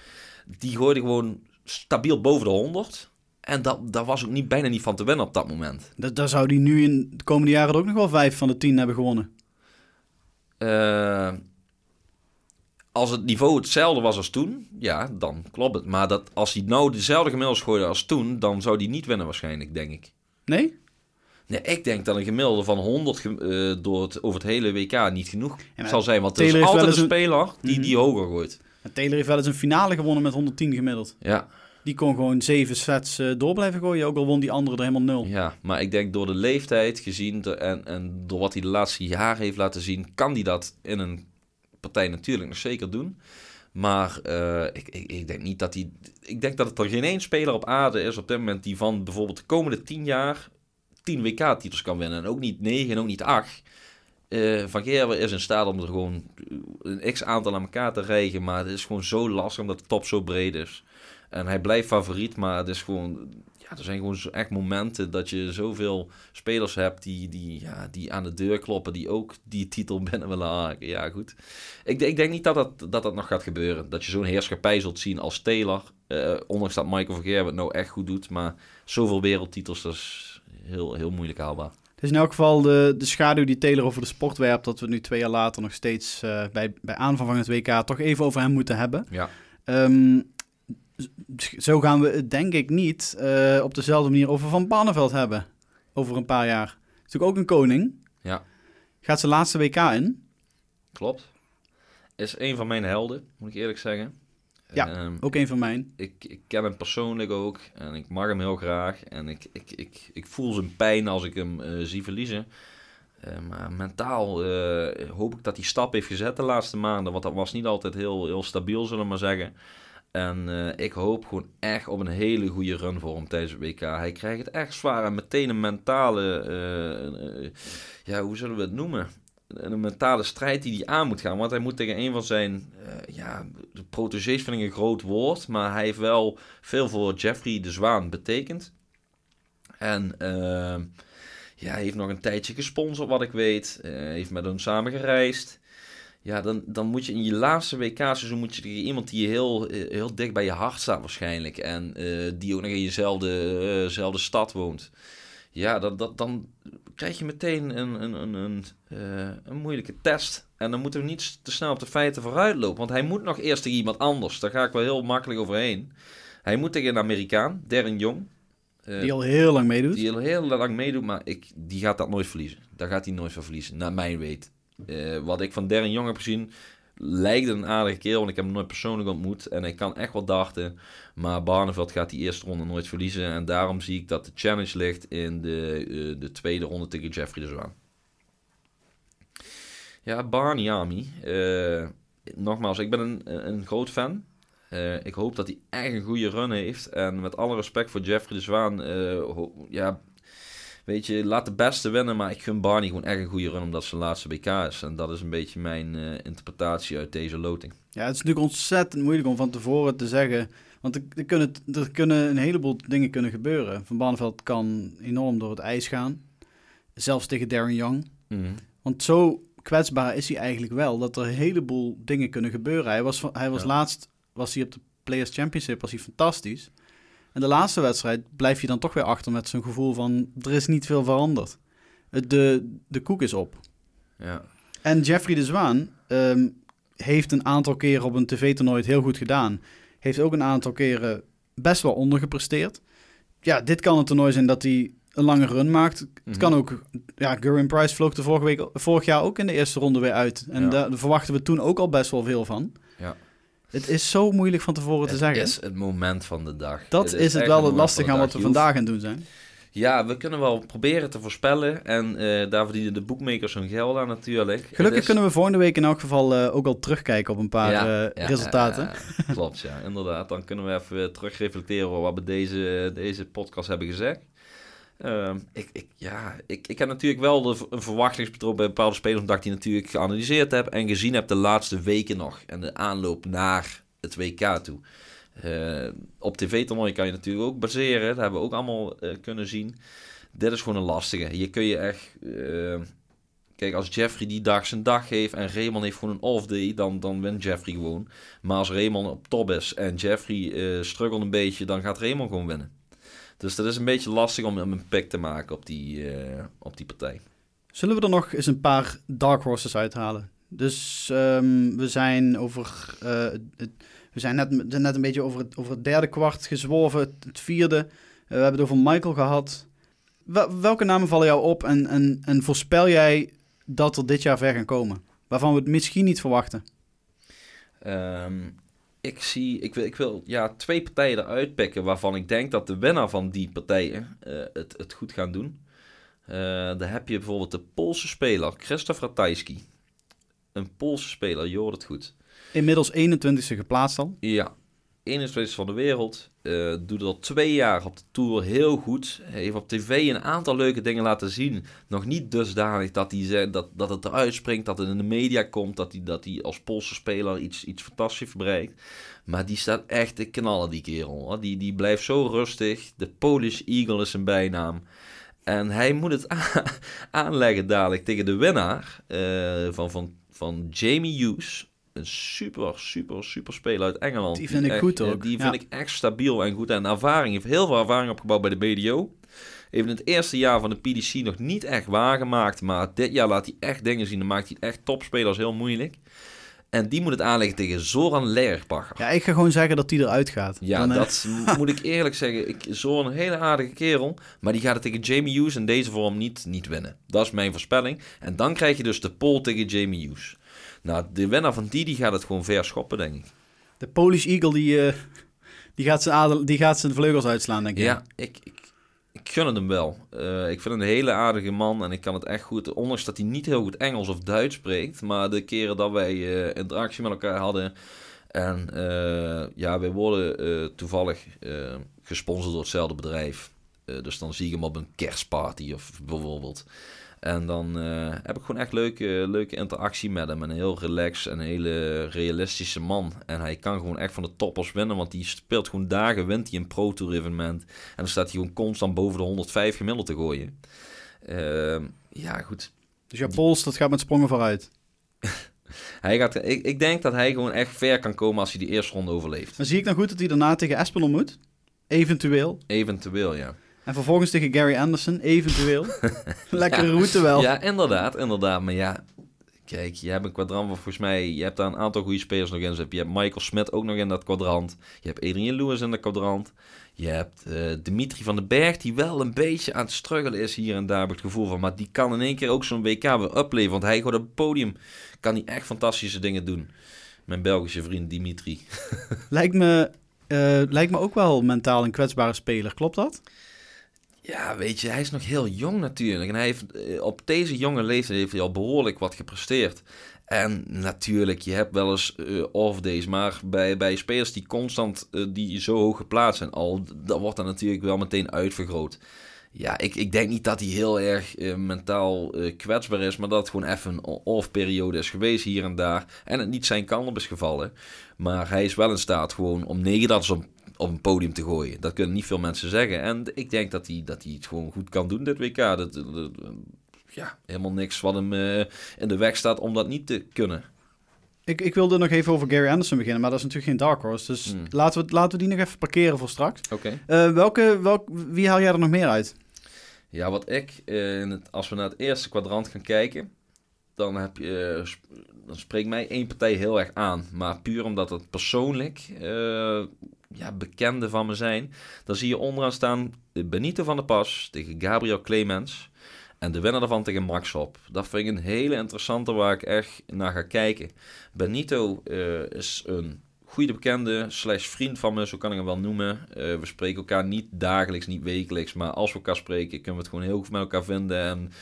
B: Die gooide gewoon stabiel boven de 100. En dat, daar was ook niet, bijna niet van te wennen op dat moment.
A: Dat, daar zou hij nu in de komende jaren ook nog wel vijf van de tien hebben gewonnen.
B: Uh, als het niveau hetzelfde was als toen, ja, dan klopt het. Maar dat, als hij nou dezelfde gemiddelde gooide als toen, dan zou hij niet winnen waarschijnlijk, denk ik.
A: Nee?
B: Nee, ik denk dat een gemiddelde van 100 uh, door het, over het hele WK niet genoeg ja, zal zijn. Want er is altijd een speler die, mm -hmm. die hoger gooit.
A: Taylor heeft wel eens een finale gewonnen met 110 gemiddeld.
B: Ja,
A: die kon gewoon zeven sets uh, door blijven gooien, ook al won die andere er helemaal nul.
B: Ja, maar ik denk door de leeftijd gezien en, en door wat hij de laatste jaren heeft laten zien, kan hij dat in een partij natuurlijk nog zeker doen. Maar uh, ik, ik, ik, denk niet dat hij. Ik denk dat er geen één speler op aarde is op dit moment die van bijvoorbeeld de komende tien jaar tien WK-titels kan winnen. En ook niet negen en ook niet acht. Uh, van Gerwen is in staat om er gewoon een x aantal aan elkaar te rijgen. Maar het is gewoon zo lastig omdat de top zo breed is. En hij blijft favoriet, maar het is gewoon, ja, er zijn gewoon echt momenten dat je zoveel spelers hebt die, die, ja, die aan de deur kloppen, die ook die titel *laughs* binnen willen haken. Ja, goed. Ik, ik denk niet dat dat, dat dat nog gaat gebeuren. Dat je zo'n heerschappij zult zien als Taylor. Uh, ondanks dat Michael van Gerwen het nou echt goed doet. Maar zoveel wereldtitels, dat is heel, heel moeilijk haalbaar.
A: Het is in elk geval de, de schaduw die Taylor over de sport werpt... dat we nu twee jaar later nog steeds uh, bij, bij aanvang van het WK... toch even over hem moeten hebben.
B: Ja.
A: Um, zo gaan we het denk ik niet uh, op dezelfde manier over Van Barneveld hebben. Over een paar jaar. Is natuurlijk ook een koning.
B: Ja.
A: Gaat zijn laatste WK in.
B: Klopt. Is een van mijn helden, moet ik eerlijk zeggen.
A: Ja, um, ook een van mijn.
B: Ik, ik ken hem persoonlijk ook en ik mag hem heel graag. En ik, ik, ik, ik voel zijn pijn als ik hem uh, zie verliezen. Uh, maar mentaal uh, hoop ik dat hij stap heeft gezet de laatste maanden. Want dat was niet altijd heel, heel stabiel, zullen we maar zeggen. En uh, ik hoop gewoon echt op een hele goede run voor hem tijdens het WK. Hij krijgt het echt zwaar en meteen een mentale, uh, ja, hoe zullen we het noemen? Een mentale strijd die hij aan moet gaan. Want hij moet tegen een van zijn, ja, de protégés vind ik een groot woord. Maar hij heeft wel veel voor Jeffrey de Zwaan betekend. En ja, hij heeft nog een tijdje gesponsord, wat ik weet. heeft met hem samen gereisd. Ja, dan, dan moet je in je laatste WK-seizoen moet je tegen iemand die heel, heel dicht bij je hart staat waarschijnlijk. En uh, die ook nog in jezelfde uh, stad woont. Ja, dat, dat, dan krijg je meteen een, een, een, een, uh, een moeilijke test. En dan moeten we niet te snel op de feiten vooruit lopen. Want hij moet nog eerst tegen iemand anders. Daar ga ik wel heel makkelijk overheen. Hij moet tegen een Amerikaan, Darren Jong. Eh,
A: Die al heel lang meedoet.
B: die al heel lang meedoet, maar ik, die gaat dat nooit verliezen. Daar gaat hij nooit van verliezen, naar mijn weet. Eh, wat ik van Darren Young heb gezien, lijkt een aardige kerel, want ik heb hem nooit persoonlijk ontmoet. En hij kan echt wel darten, maar Barneveld gaat die eerste ronde nooit verliezen. En daarom zie ik dat de challenge ligt in de, eh, de tweede ronde tegen Jeffrey de Zwaan. Ja, Barney Army. Eh, nogmaals, ik ben een, een groot fan. Ik hoop dat hij echt een goede run heeft. En met alle respect voor Jeffrey de Zwaan, ja, weet je, laat de beste winnen. Maar ik gun Barney gewoon echt een goede run, omdat zijn laatste WK is. En dat is een beetje mijn eh, interpretatie uit deze loting.
A: Ja, het is natuurlijk ontzettend moeilijk om van tevoren te zeggen. Want er, er kunnen, er kunnen een heleboel dingen kunnen gebeuren. Van Barneveld kan enorm door het ijs gaan. Zelfs tegen Darren Young. Want zo kwetsbaar is hij eigenlijk wel. Dat er een heleboel dingen kunnen gebeuren. Hij was, hij was
B: Ja.
A: laatst was hij op de Players Championship was hij fantastisch. En de laatste wedstrijd blijf je dan toch weer achter met zo'n gevoel van... er is niet veel veranderd. Het- De, de koek is op.
B: Ja.
A: En Jeffrey de Zwaan ehm, heeft een aantal keren op een tv-toernooi het heel goed gedaan. Heeft ook een aantal keren best wel ondergepresteerd. Ja, dit kan een toernooi zijn dat hij een lange run maakt. Het
B: Mhm.
A: kan ook... Ja, Gurren Price vloog er vorige week, vorig jaar ook in de eerste ronde weer uit. En
B: Ja.
A: daar verwachten we toen ook al best wel veel van.
B: Ja.
A: Het is zo moeilijk van tevoren te
B: Het
A: zeggen.
B: is het moment van de dag.
A: dat is, het wel het
B: moment
A: lastig
B: van
A: aan wat we vandaag aan het doen zijn.
B: Ja, we kunnen wel proberen te voorspellen. En eh, daar verdienen de boekmakers hun geld aan natuurlijk. Het
A: Gelukkig
B: is-
A: kunnen we volgende week in elk geval eh, ook al terugkijken op een paar
B: Ja,
A: eh,
B: ja,
A: resultaten.
B: klopt, ja, inderdaad. Dan kunnen we even terugreflecteren op wat we deze, deze podcast hebben gezegd. Ehm, ik, ik, ja, ik, ik heb natuurlijk wel een verwachtingspatroon bij bepaalde spelers, omdat ik die natuurlijk geanalyseerd heb en gezien heb de laatste weken nog. En de aanloop naar het WK toe. Eh, op tv-toernooi kan je natuurlijk ook baseren. Dat hebben we ook allemaal eh, kunnen zien. Dit is gewoon een lastige. Hier kun je echt... eh, Kijk, als Jeffrey die dag zijn dag heeft en Raymond heeft gewoon een off-day, dan, dan wint Jeffrey gewoon. Maar als Raymond op top is en Jeffrey eh struggelt een beetje, dan gaat Raymond gewoon winnen. Dus dat is een beetje lastig om een pick te maken op die, eh, op die partij.
A: Zullen we er nog eens een paar dark horses uithalen? Dus ehm, we zijn over. eh, het, we zijn net, net een beetje over het, over het derde kwart gezworven, het, het vierde. Eh, we hebben het over Michael gehad. Wel- welke namen vallen jou op en, en, en voorspel jij dat er dit jaar ver gaan komen? Waarvan we het misschien niet verwachten.
B: Ehm, ik zie, ik wil, ik wil ja, twee partijen eruit pikken waarvan ik denk dat de winnaar van die partijen eh, het, het goed gaan doen. Eh dan heb je bijvoorbeeld de Poolse speler Krzysztof Ratajski. Een Poolse speler, je hoort het goed.
A: Inmiddels 21ste geplaatst al.
B: Ja, 21 van de wereld. Eh, doet al twee jaar op de Tour heel goed. Heeft op tv een aantal leuke dingen laten zien. Nog niet dusdanig dat, hij, dat, dat het eruit springt, dat het in de media komt. Dat hij, dat hij als Poolse speler iets, iets fantastisch bereikt. Maar die staat echt te knallen, die kerel. Die, die blijft zo rustig. De Polish Eagle is zijn bijnaam. En hij moet het *laughs* aanleggen dadelijk tegen de winnaar eh, van, van, van Jamie Hughes. Een super, super, super speler uit Engeland.
A: Die vind ik
B: echt,
A: goed
B: eh,
A: ook,
B: Die
A: ja.
B: vind ik echt stabiel en goed. En ervaring, heeft heel veel ervaring opgebouwd bij de BDO. Heeft in het eerste jaar van de PDC nog niet echt waargemaakt. Maar dit jaar laat hij echt dingen zien. Dan maakt hij echt topspelers heel moeilijk. En die moet het aanleggen tegen Zoran Lerbacher.
A: Ja, ik ga gewoon zeggen dat die eruit gaat.
B: Ja,
A: Dan, eh,
B: dat *laughs* moet ik eerlijk zeggen. Ik, Zo'n hele aardige kerel. Maar die gaat het tegen Jamie Hughes in deze vorm niet, niet winnen. Dat is mijn voorspelling. En dan krijg je dus de pole tegen Jamie Hughes. Nou, de winnaar van die, die gaat het gewoon ver schoppen, denk ik.
A: De Polish Eagle die, eh, die, gaat zijn adel, die gaat zijn vleugels uitslaan, denk ik.
B: Ja, ik, ik, ik gun het hem wel. Eh, ik vind hem een hele aardige man en ik kan het echt goed. Ondanks dat hij niet heel goed Engels of Duits spreekt. Maar de keren dat wij eh, interactie met elkaar hadden. En ja, wij worden toevallig gesponsord door hetzelfde bedrijf. Dus dan zie ik hem op een kerstparty of bijvoorbeeld. En dan eh, heb ik gewoon echt leuke, leuke interactie met hem. En een heel relaxed en een hele realistische man. En hij kan gewoon echt van de toppers winnen. Want die speelt gewoon dagen, wint hij een Pro Tour evenement. En dan staat hij gewoon constant boven de 105 gemiddeld te gooien. Ehm, ja, goed.
A: Dus jouw Pools, dat gaat met sprongen vooruit. *laughs*
B: Hij gaat, ik, ik denk dat hij gewoon echt ver kan komen als hij die eerste ronde overleeft.
A: Dan zie ik dan goed dat hij daarna tegen Espinel moet. Eventueel.
B: Eventueel, ja.
A: En vervolgens tegen Gary Anderson. Eventueel. *laughs* Lekkere route wel.
B: Ja, inderdaad, inderdaad. Maar ja, Kijk, je hebt een kwadrant waar volgens mij... Je hebt daar een aantal goede spelers nog in zitten. Je hebt Michael Smit ook nog in dat kwadrant. Je hebt Adrian Lewis in dat kwadrant. Je hebt uh, Dimitri van den Berg, die wel een beetje aan het struggelen is hier en daar, heb ik het gevoel van. Maar die kan in één keer ook zo'n WK weer upleveren. Want hij gaat op het podium, kan hij echt fantastische dingen doen. Mijn Belgische vriend Dimitri. *laughs*
A: lijkt, me, uh, lijkt me ook wel mentaal een kwetsbare speler, klopt dat?
B: Ja, weet je, hij is nog heel jong natuurlijk. En hij heeft, eh, op deze jonge leeftijd heeft hij al behoorlijk wat gepresteerd. En natuurlijk, je hebt wel eens uh, off-days, maar bij, bij spelers die constant uh, die zo hoog geplaatst zijn, al, dan wordt dat natuurlijk wel meteen uitvergroot. Ja, ik, ik denk niet dat hij heel erg mentaal kwetsbaar is, maar dat het gewoon even een off-periode is geweest hier en daar. En het niet zijn kant op is gevallen. Maar hij is wel in staat gewoon om negen dat op, op een podium te gooien. Dat kunnen niet veel mensen zeggen. En ik denk dat hij, dat hij het gewoon goed kan doen, dit WK. Dat, dat, ja, helemaal niks wat hem uh, in de weg staat om dat niet te kunnen.
A: Ik, ik wilde nog even over Gary Anderson beginnen, maar dat is natuurlijk geen dark horse. Dus
B: Hmm.
A: laten, we, laten we die nog even parkeren voor straks.
B: Oké.
A: Uh, welke, welk, wie haal jij er nog meer uit?
B: Ja, wat ik, uh, in het, als we naar het eerste kwadrant gaan kijken, dan, heb je, dan spreekt mij één partij heel erg aan. Maar puur omdat het persoonlijk ja, bekende van me zijn, dan zie je onderaan staan Benito van der Pas tegen Gabriel Clemens. En de winnaar daarvan tegen Max op. Dat vind ik een hele interessante waar ik echt naar ga kijken. Benito uh, is een goede bekende slash vriend van me, zo kan ik hem wel noemen. Uh, we spreken elkaar niet dagelijks, niet wekelijks. Maar als we elkaar spreken, kunnen we het gewoon heel goed met elkaar vinden. En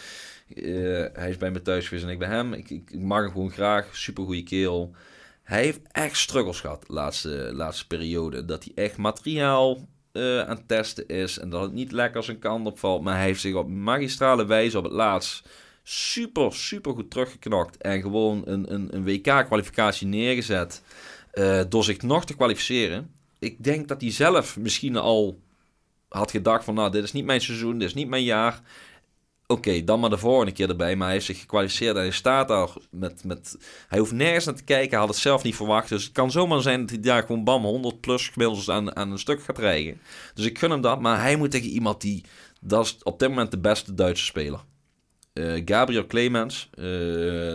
B: uh, hij is bij me thuis geweest en ik bij hem. Ik, ik, ik mag hem gewoon graag. Super goede kerel. Hij heeft echt struggles gehad de laatste, laatste periode. Dat hij echt materiaal uh, aan het testen is. En dat het niet lekker zijn kant opvalt. Maar hij heeft zich op magistrale wijze op het laatst super, super goed teruggeknokt. En gewoon een, een, een WK-kwalificatie neergezet. Uh, door zich nog te kwalificeren. Ik denk dat hij zelf misschien al had gedacht van... Nou, dit is niet mijn seizoen, dit is niet mijn jaar. Oké, dan maar de volgende keer erbij. Maar hij heeft zich gekwalificeerd en hij staat daar met, met... Hij hoeft nergens naar te kijken, hij had het zelf niet verwacht. Dus het kan zomaar zijn dat hij daar gewoon bam 100 plus gemiddeld aan, aan een stuk gaat krijgen. Dus ik gun hem dat, maar hij moet tegen iemand die... Dat is op dit moment de beste Duitse speler. Uh, Gabriel Clemens, uh,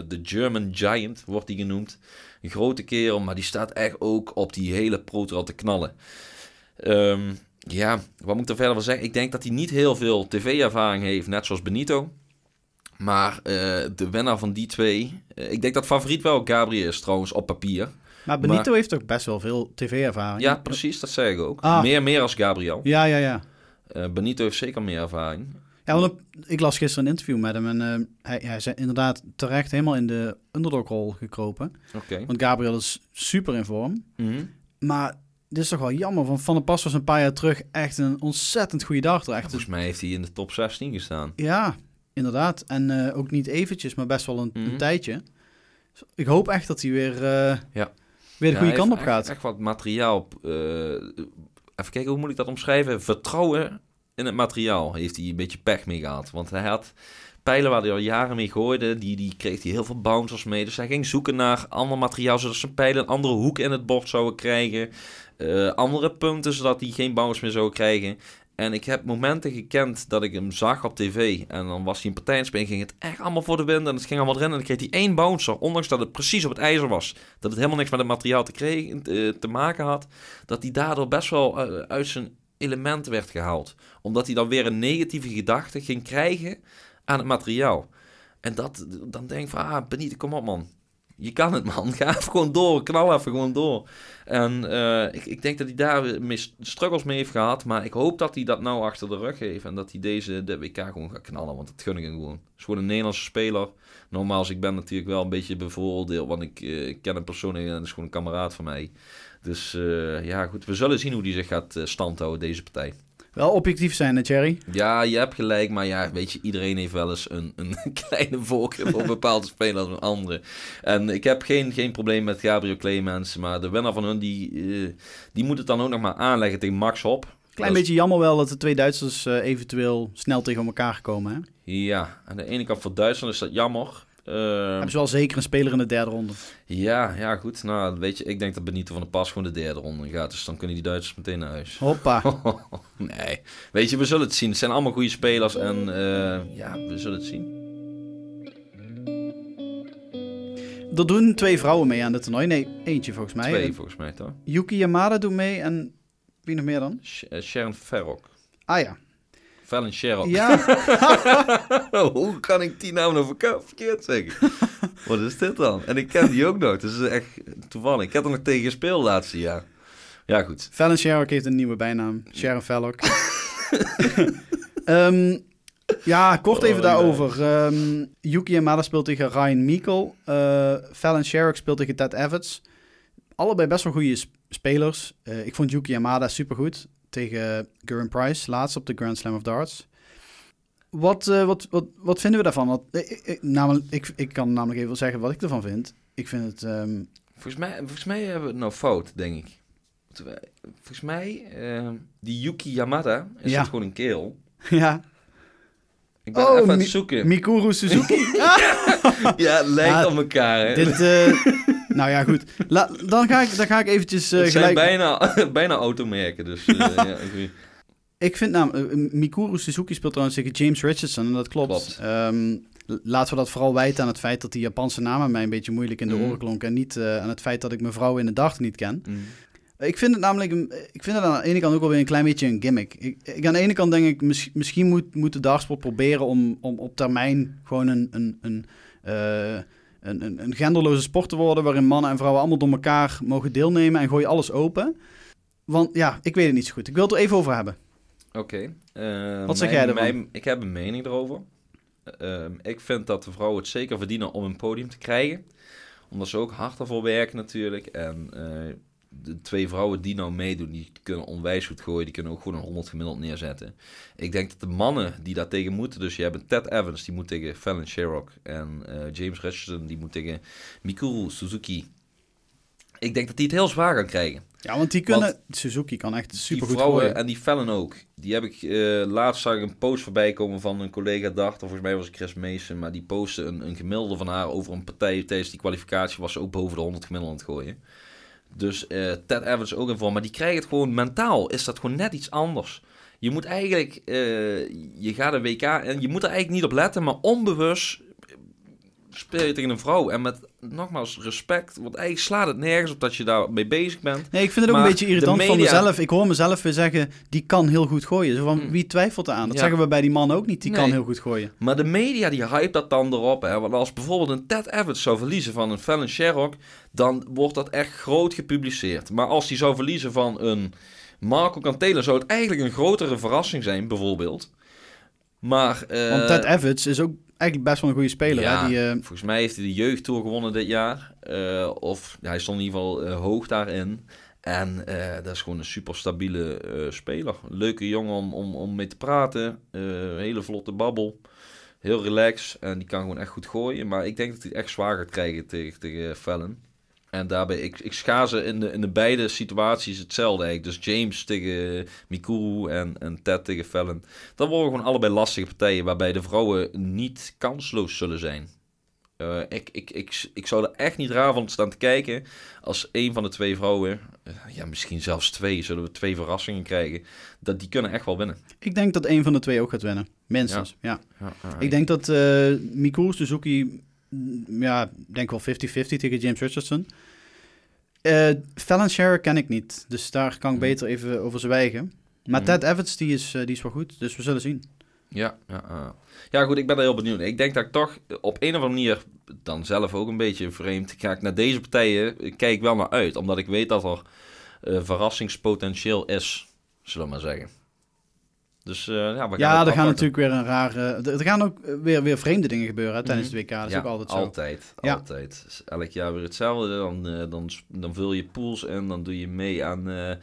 B: de German Giant wordt hij genoemd. Een grote kerel, maar die staat echt ook op die hele pro te knallen. Um, ja, wat moet ik er verder van zeggen? Ik denk dat hij niet heel veel tv-ervaring heeft, net zoals Benito. Maar uh, de winnaar van die twee... Uh, ik denk dat favoriet wel Gabriel is trouwens, op papier.
A: Maar Benito maar, heeft toch best wel veel tv-ervaring?
B: Ja, precies, dat zeg ik ook. Ah. Meer, meer als Gabriel.
A: Ja, ja, ja.
B: Uh, Benito heeft zeker meer ervaring.
A: Ja, want ik las gisteren een interview met hem en hij, hij is inderdaad terecht helemaal in de underdog-rol gekropen.
B: Okay.
A: Want Gabriel is super in vorm.
B: Mm -hmm.
A: Maar dit is toch wel jammer. Van Van der Pas was een paar jaar terug echt een ontzettend goede dag. Echt.
B: Volgens mij heeft hij in de top 16 gestaan.
A: Ja, inderdaad. En uh, ook niet eventjes, maar best wel een, mm -hmm. een tijdje. Dus ik hoop echt dat hij weer, uh,
B: ja.
A: weer de
B: ja,
A: goede kant op
B: echt,
A: gaat.
B: Echt wat materiaal. Uh, even kijken, hoe moet ik dat omschrijven? Vertrouwen in het materiaal heeft hij een beetje pech mee gehad. Want hij had pijlen waar hij al jaren mee gooide, die, die kreeg hij heel veel bouncers mee. Dus hij ging zoeken naar ander materiaal, zodat zijn pijlen een andere hoek in het bord zouden krijgen. Uh, andere punten, zodat hij geen bouncers meer zou krijgen. En ik heb momenten gekend dat ik hem zag op tv. En dan was hij een partij en ging het echt allemaal voor de wind. En het ging allemaal erin. En dan kreeg hij één bouncer. Ondanks dat het precies op het ijzer was. Dat het helemaal niks met het materiaal te, kregen, te, maken had. Dat hij daardoor best wel uh, uit zijn element werd gehaald. Omdat hij dan weer een negatieve gedachte ging krijgen aan het materiaal. En dat, dan denk ik van, ah, Benito, kom op man. Je kan het man, *laughs* ga even gewoon door, knal even gewoon door. En uh, ik, ik denk dat hij daar mis, struggles mee heeft gehad, maar ik hoop dat hij dat nou achter de rug heeft en dat hij deze de WK gewoon gaat knallen, want dat gun ik hem gewoon. Het is gewoon een Nederlandse speler. Nogmaals, ik ben natuurlijk wel een beetje bevooroordeeld, want ik, uh, ik ken hem persoonlijk en dat is gewoon een kameraad van mij. Dus uh, ja, goed, we zullen zien hoe die zich gaat standhouden, deze partij.
A: Wel objectief zijn, hè, Thierry?
B: Ja, je hebt gelijk. Maar ja, weet je, iedereen heeft wel eens een, een *laughs* kleine voorkeur voor bepaalde spelers dan andere. En ik heb geen, geen probleem met Gabriel Clemens. Maar de winnaar van hun, die, uh, die moet het dan ook nog maar aanleggen tegen Max Hop.
A: Klein beetje jammer wel dat de twee Duitsers uh, eventueel snel tegen elkaar komen, hè?
B: Ja, aan de ene kant voor Duitsland is dat jammer.
A: Uh, Hebben ze wel zeker een speler in de derde ronde?
B: Ja, ja, goed. Nou, weet je, ik denk dat Benito van der Pas gewoon de derde ronde gaat. Dus dan kunnen die Duitsers meteen naar huis.
A: Hoppa. *laughs*
B: nee. Weet je, we zullen het zien. Het zijn allemaal goede spelers en uh, ja, we zullen het zien.
A: er doen twee vrouwen mee aan dit toernooi. Nee, eentje volgens mij.
B: Twee
A: Eh,
B: volgens mij toch?
A: Yuki Yamada doet mee en wie nog meer dan?
B: Eh, Sharon Farrock.
A: Ah ja.
B: Fallon Sherrock.
A: Ja, *laughs*
B: Hoe kan ik die naam nou verkeerd zeggen? *laughs* Wat is dit dan? En ik ken die ook nog. Dat is echt toevallig. Ik heb er nog tegen gespeeld laatste jaar. Ja, goed.
A: Fallon Sherrock heeft een nieuwe bijnaam. Sharon Fallock. *laughs* Ehm, ja, kort even
B: Oh,
A: daarover. Ehm, Yuki Yamada speelt tegen Ryan Meikle. Eh Fallon Sherrock speelt tegen Ted Evans. Allebei best wel goede sp- spelers. Eh, ik vond Yuki Yamada supergoed tegen Gurren Price, laatst op de Grand Slam of Darts. Wat, eh, wat, wat, wat vinden we daarvan? Want, eh, ik, ik- namelijk, ik, ik kan namelijk even zeggen wat ik ervan vind. Ik vind het... ehm,
B: Volgens mij, volgens mij hebben we het nou fout, denk ik. Volgens mij, eh, die Yuki Yamada is
A: Ja.
B: het gewoon een keel. *laughs*
A: ja,
B: Ik ben
A: Oh,
B: even aan het zoeken.
A: Mikuru Suzuki. *laughs*
B: ja, lijkt op elkaar. Hè.
A: Dit, eh, nou ja, goed. La, dan, ga ik, dan ga ik eventjes eh,
B: het zijn
A: gelijk...
B: bijna, *laughs* bijna automerken, dus eh, *laughs* ja, ik
A: vind namelijk... eh, Mikuru Suzuki speelt trouwens tegen James Richardson. En dat klopt.
B: Klopt.
A: Ehm, laten we dat vooral wijten aan het feit dat die Japanse namen mij een beetje moeilijk in de
B: Mhm.
A: oren klonken. En niet aan het feit dat ik mijn vrouw in de dag niet ken.
B: Mm.
A: Ik vind het namelijk... Ik vind het aan de ene kant ook wel weer een klein beetje een gimmick. Ik, ik, aan de ene kant denk ik... mis- misschien moet, moet de dartsport proberen om, om op termijn gewoon een... een, een een, een, een genderloze sport te worden waarin mannen en vrouwen allemaal door elkaar mogen deelnemen en gooi alles open. Want ja, ik weet het niet zo goed. Ik wil het er even over hebben.
B: Oké. eh,
A: Wat zeg
B: mijn-
A: jij ervan?
B: mijn- ik heb een mening erover. Ehm, ik vind dat de vrouwen het zeker verdienen om een podium te krijgen. Omdat ze ook hard ervoor werken natuurlijk. En eh, de twee vrouwen die nou meedoen, die kunnen onwijs goed gooien. Die kunnen ook gewoon een 100 gemiddeld neerzetten. Ik denk dat de mannen die daar tegen moeten... Dus je hebt Ted Evans, die moet tegen Fallon Sherrock. En eh, James Richardson, die moet tegen Mikuru Suzuki. Ik denk dat die het heel zwaar gaan krijgen.
A: Ja, want die kunnen... Suzuki kan echt super
B: die
A: goed
B: vrouwen
A: gooien.
B: en die Fallon ook. Die heb ik eh, laatst zag ik een post voorbij komen van een collega dacht, of volgens mij was het Chris Mason, maar die postte een, een gemiddelde van haar over een partij tijdens die kwalificatie was ze ook boven de 100 gemiddeld aan het gooien. Dus eh, Ted Evans ook in vorm, maar die krijgen het gewoon mentaal is dat gewoon net iets anders. Je moet eigenlijk, eh, je gaat een WK en je moet er eigenlijk niet op letten, maar onbewust speel je tegen een vrouw en met nogmaals respect, want eigenlijk slaat het nergens op dat je daar mee bezig bent.
A: Nee, ik vind het ook een beetje irritant van mezelf. Ik hoor mezelf weer zeggen, die kan heel goed gooien. Zo van,
B: Mm.
A: wie twijfelt eraan? Dat
B: Ja.
A: zeggen we bij die man ook niet. Die kan heel goed gooien.
B: Maar de media die hype dat dan erop. Hè? Want als bijvoorbeeld een Ted Evans zou verliezen van een Fallon Sherrock, dan wordt dat echt groot gepubliceerd. Maar als hij zou verliezen van een Marco Cantela, zou het eigenlijk een grotere verrassing zijn, bijvoorbeeld. Maar... eh,
A: Want Ted Evans is ook eigenlijk best wel een goede speler.
B: ja,
A: Hè? Die, eh,
B: volgens mij heeft hij de jeugdtour gewonnen dit jaar. Eh, of ja, hij stond in ieder geval eh, hoog daarin. En dat is gewoon een super stabiele speler. Leuke jongen om, om, om mee te praten. Hele vlotte babbel. Heel relaxed. En die kan gewoon echt goed gooien. Maar ik denk dat hij het echt zwaar gaat krijgen tegen, tegen Fallon. En daarbij, ik, ik schaar ze in de, in de beide situaties hetzelfde eigenlijk. Dus James tegen Mikuru en, en Ted tegen Fallon. Dat worden gewoon allebei lastige partijen waarbij de vrouwen niet kansloos zullen zijn. Eh, ik, ik, ik, ik zou er echt niet raar van staan te kijken als een van de twee vrouwen, eh, ja misschien zelfs twee, zullen we twee verrassingen krijgen, dat die kunnen echt wel winnen.
A: ik denk dat een van de twee ook gaat winnen. Minstens, ja.
B: Ja,
A: Ik denk dat eh Mikuru Suzuki, ja, ik denk wel 50-50 tegen James Richardson. Eh Fallon ken ik niet, dus daar kan ik
B: Mhm.
A: beter even over zwijgen. Maar
B: Mhm.
A: Ted Evans, die is, eh, die is wel goed, dus we zullen zien.
B: Ja, ja, ja. ja, goed, ik ben er heel benieuwd. Ik denk dat ik toch op een of andere manier, dan zelf ook een beetje vreemd, ga ik naar deze partijen, kijk wel naar uit. Omdat ik weet dat er eh, verrassingspotentieel is, zullen we maar zeggen. Dus eh, ja, we gaan
A: Ja, er gaan natuurlijk weer een rare... Er gaan ook weer, weer vreemde dingen gebeuren hè, tijdens
B: Mhm.
A: het WK. Dat is
B: ja,
A: ook altijd zo.
B: Altijd,
A: Ja.
B: altijd. Dus elk jaar weer hetzelfde. Dan, eh, dan, dan vul je pools in, dan doe je mee aan, eh,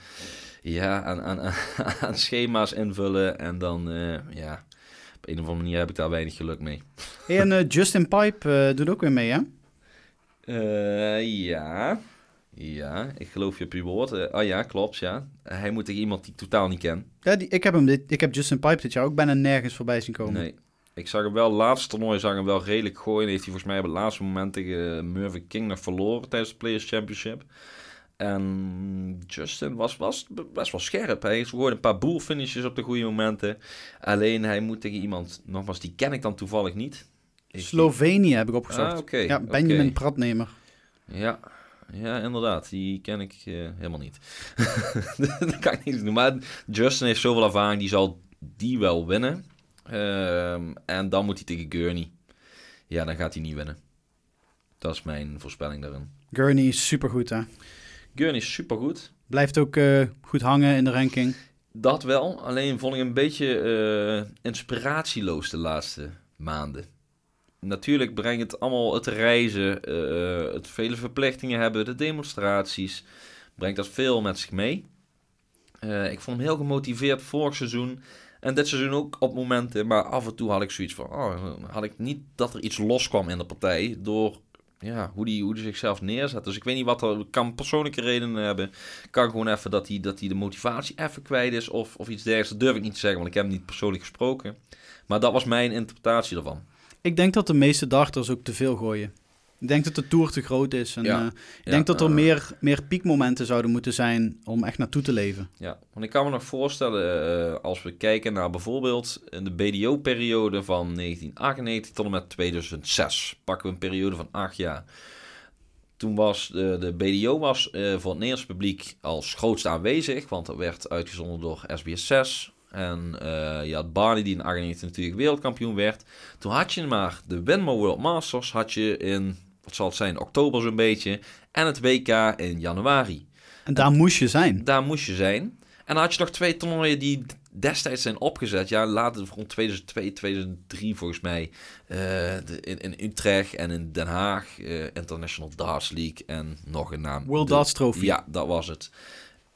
B: ja, aan, aan, aan, *laughs* aan schema's invullen. En dan, ja, op een of andere manier heb ik daar weinig geluk mee.
A: Hey, en Justin Pipe doet ook weer mee, hè?
B: Ja, ja, ik geloof je op je woord. Eh, oh ja, klopt, ja. Hij moet tegen iemand die ik totaal niet ken.
A: Ja, die, ik, heb hem dit, ik heb Justin Pipe dit jaar ook bijna nergens voorbij zien komen.
B: Nee. Ik zag hem wel, laatste toernooi zag hem wel redelijk gooien. Heeft hij volgens mij op het laatste moment tegen Mervyn King nog verloren tijdens de Players Championship. En Justin was, was best wel scherp. Hij gooide een paar boelfinishes op de goede momenten. Alleen hij moet tegen iemand, nogmaals, die ken ik dan toevallig niet. Ik-
A: Slovenië heb ik opgezocht.
B: Ah,
A: ja, Benjamin. Pratnemer.
B: Ja, ja, inderdaad. Die ken ik eh, helemaal niet. *laughs* dat kan ik niet doen. Maar Justin heeft zoveel ervaring, die zal die wel winnen. Ehm, en dan moet hij tegen Gurney. Ja, dan gaat hij niet winnen. Dat is mijn voorspelling daarin.
A: Gurney is supergoed, hè?
B: Gurney is supergoed.
A: Blijft ook eh, goed hangen in de ranking.
B: Dat wel, alleen vond ik een beetje eh, inspiratieloos de laatste maanden. Natuurlijk brengt het allemaal het reizen, eh, het vele verplichtingen hebben, de demonstraties, brengt dat veel met zich mee. Eh, ik vond hem heel gemotiveerd vorig seizoen en dit seizoen ook op momenten, maar af en toe had ik zoiets van, oh, had ik niet dat er iets loskwam in de partij door ja, hoe die, hoe die zichzelf neerzet. Dus ik weet niet wat er kan persoonlijke redenen hebben. Kan gewoon even dat hij, dat de motivatie even kwijt is of, of iets dergelijks. Dat durf ik niet te zeggen, want ik heb hem niet persoonlijk gesproken. Maar dat was mijn interpretatie ervan.
A: Ik denk dat de meeste darters ook te veel gooien. Ik denk dat de Tour te groot is. En,
B: Ja.
A: eh, ik
B: Ja,
A: denk dat er
B: eh,
A: meer, meer piekmomenten zouden moeten zijn om echt naartoe te leven.
B: Ja, want ik kan me nog voorstellen, eh, als we kijken naar bijvoorbeeld in de BDO-periode van 1998 tot en met 2006. Pakken we een periode van acht jaar. Toen was de, de BDO was, voor het Nederlands publiek als grootste aanwezig, want dat werd uitgezonden door SBS 6. En eh, je had Barney die in 98 natuurlijk wereldkampioen werd. Toen had je maar de Winmo World Masters had je in, wat zal het zijn, oktober zo'n beetje. En het WK in januari
A: En daar moest je zijn.
B: daar moest je zijn. En dan had je nog twee toernooien die destijds zijn opgezet. Ja, later rond 2002, 2003 volgens mij. eh, de- in, in Utrecht en in Den Haag. eh, International Darts League en nog een naam.
A: World Darts Trophy.
B: Ja, dat was het.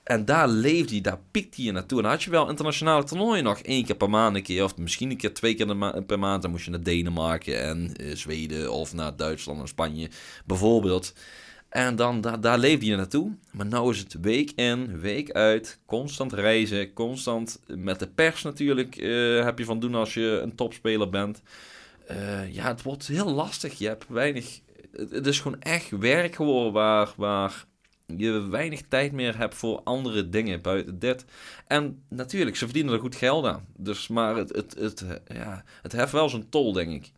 B: En daar leefde hij, daar piekte hij naartoe. En dan had je wel internationale toernooien nog één keer per maand een keer. Of misschien een keer twee keer per maand. Dan moest je naar Denemarken en eh, Zweden of naar Duitsland en Spanje bijvoorbeeld. En dan, daar, daar leefde hij naartoe. Maar nou is het week in, week uit. Constant reizen, constant met de pers natuurlijk eh, heb je van doen als je een topspeler bent. Eh, ja, het wordt heel lastig. Je hebt weinig... Het is gewoon echt werk geworden waar, waar je weinig tijd meer hebt voor andere dingen buiten dit. En natuurlijk, ze verdienen er goed geld aan. Dus, maar het, het, het, ja, het heeft wel zijn tol, denk ik.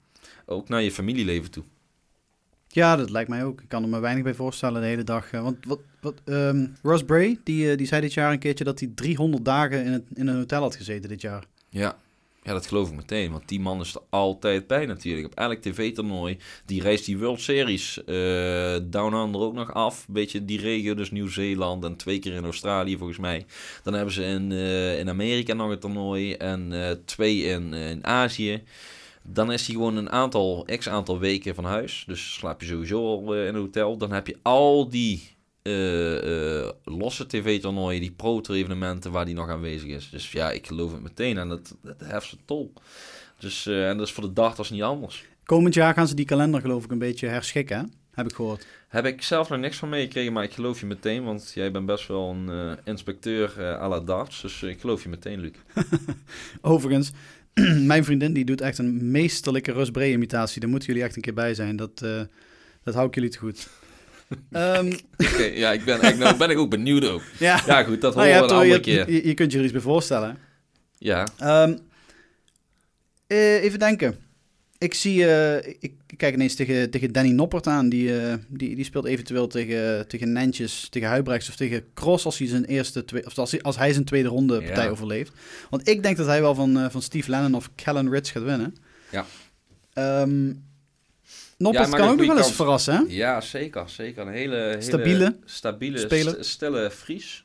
B: Ook naar je familieleven toe.
A: Ja, dat lijkt mij ook. Ik kan er me weinig bij voorstellen de hele dag. eh, Want wat, wat, ehm, Ross Bray, die, eh, die zei dit jaar een keertje dat hij 300 dagen in, het, in een hotel had gezeten dit jaar.
B: Ja. Ja, dat geloof ik meteen. Want die man is er altijd bij natuurlijk. Op elk tv-toernooi. Die reist die World Series eh Down Under ook nog af. Beetje die regio, dus Nieuw-Zeeland. En twee keer in Australië volgens mij. Dan hebben ze in, eh, in Amerika nog een toernooi. En eh, twee in, in Azië. Dan is hij gewoon een aantal, x aantal weken van huis. Dus slaap je sowieso al in een hotel. Dan heb je al die eh, losse tv-toernooien, die pro-evenementen waar die nog aanwezig is. Dus ja, ik geloof het meteen. En dat, dat heft zijn tol. Dus, eh, en dat is voor de darters niet anders.
A: Komend jaar gaan ze die kalender geloof ik een beetje herschikken, hè? heb ik gehoord.
B: Heb ik zelf nog niks van meegekregen, maar ik geloof je meteen. Want jij bent best wel een inspecteur eh à la darts. Dus ik geloof je meteen, Luc. *laughs*
A: Overigens, *clears throat* mijn vriendin die doet echt een meesterlijke Ross Bray imitatie. Daar moeten jullie echt een keer bij zijn. Dat, dat hou ik jullie te goed. Ehm,
B: Oké, ja, ik ben, ik, nou ben ik ook benieuwd ook. *laughs*
A: ja,
B: Ja, goed, dat
A: Nou,
B: horen
A: je,
B: we een
A: er-
B: andere keer.
A: je, je kunt je er iets bij voorstellen.
B: Ja,
A: Ehm, eh, even denken. Ik zie, eh, ik, kijk ineens tegen, tegen Danny Noppert aan. Die, eh, die, die speelt eventueel tegen, tegen Nentjes, tegen Huibrechts of tegen Cross als hij zijn eerste twee, of als hij, als hij zijn tweede ronde partij
B: Ja.
A: overleeft. Want ik denk dat hij wel van, eh, van Steve Lennon of Callan Ritz gaat winnen.
B: Ja.
A: Ehm, Noppert
B: maar
A: kan ook nog wel eens verrassen, hè?
B: Ja, zeker. Zeker. Een hele, hele
A: Stabiele
B: stabiele
A: speler.
B: st- stille Fries.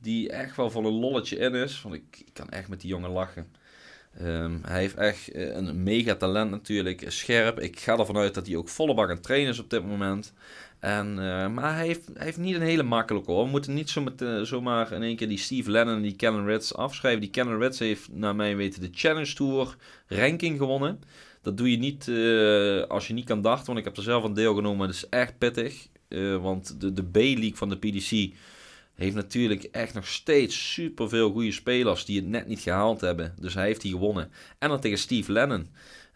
B: Die echt wel van een lolletje in is. Want ik, ik kan echt met die jongen lachen. Ehm, hij heeft echt eh, een mega talent natuurlijk. Scherp. Ik ga ervan uit dat hij ook volle bak aan het trainen is op dit moment. En, eh, maar hij heeft, hij heeft niet een hele makkelijke hoor. We moeten niet zo met, eh, zomaar in één keer die Steve Lennon en die Callan Ritz afschrijven. Die Callan Ritz heeft naar mijn weten de Challenge Tour ranking gewonnen. Dat doe je niet eh, als je niet kan darten, want ik heb er zelf aan deelgenomen. Dat is echt pittig, eh, want de, de B-league van de PDC heeft natuurlijk echt nog steeds superveel goede spelers die het net niet gehaald hebben. Dus hij heeft die gewonnen. En dan tegen Steve Lennon,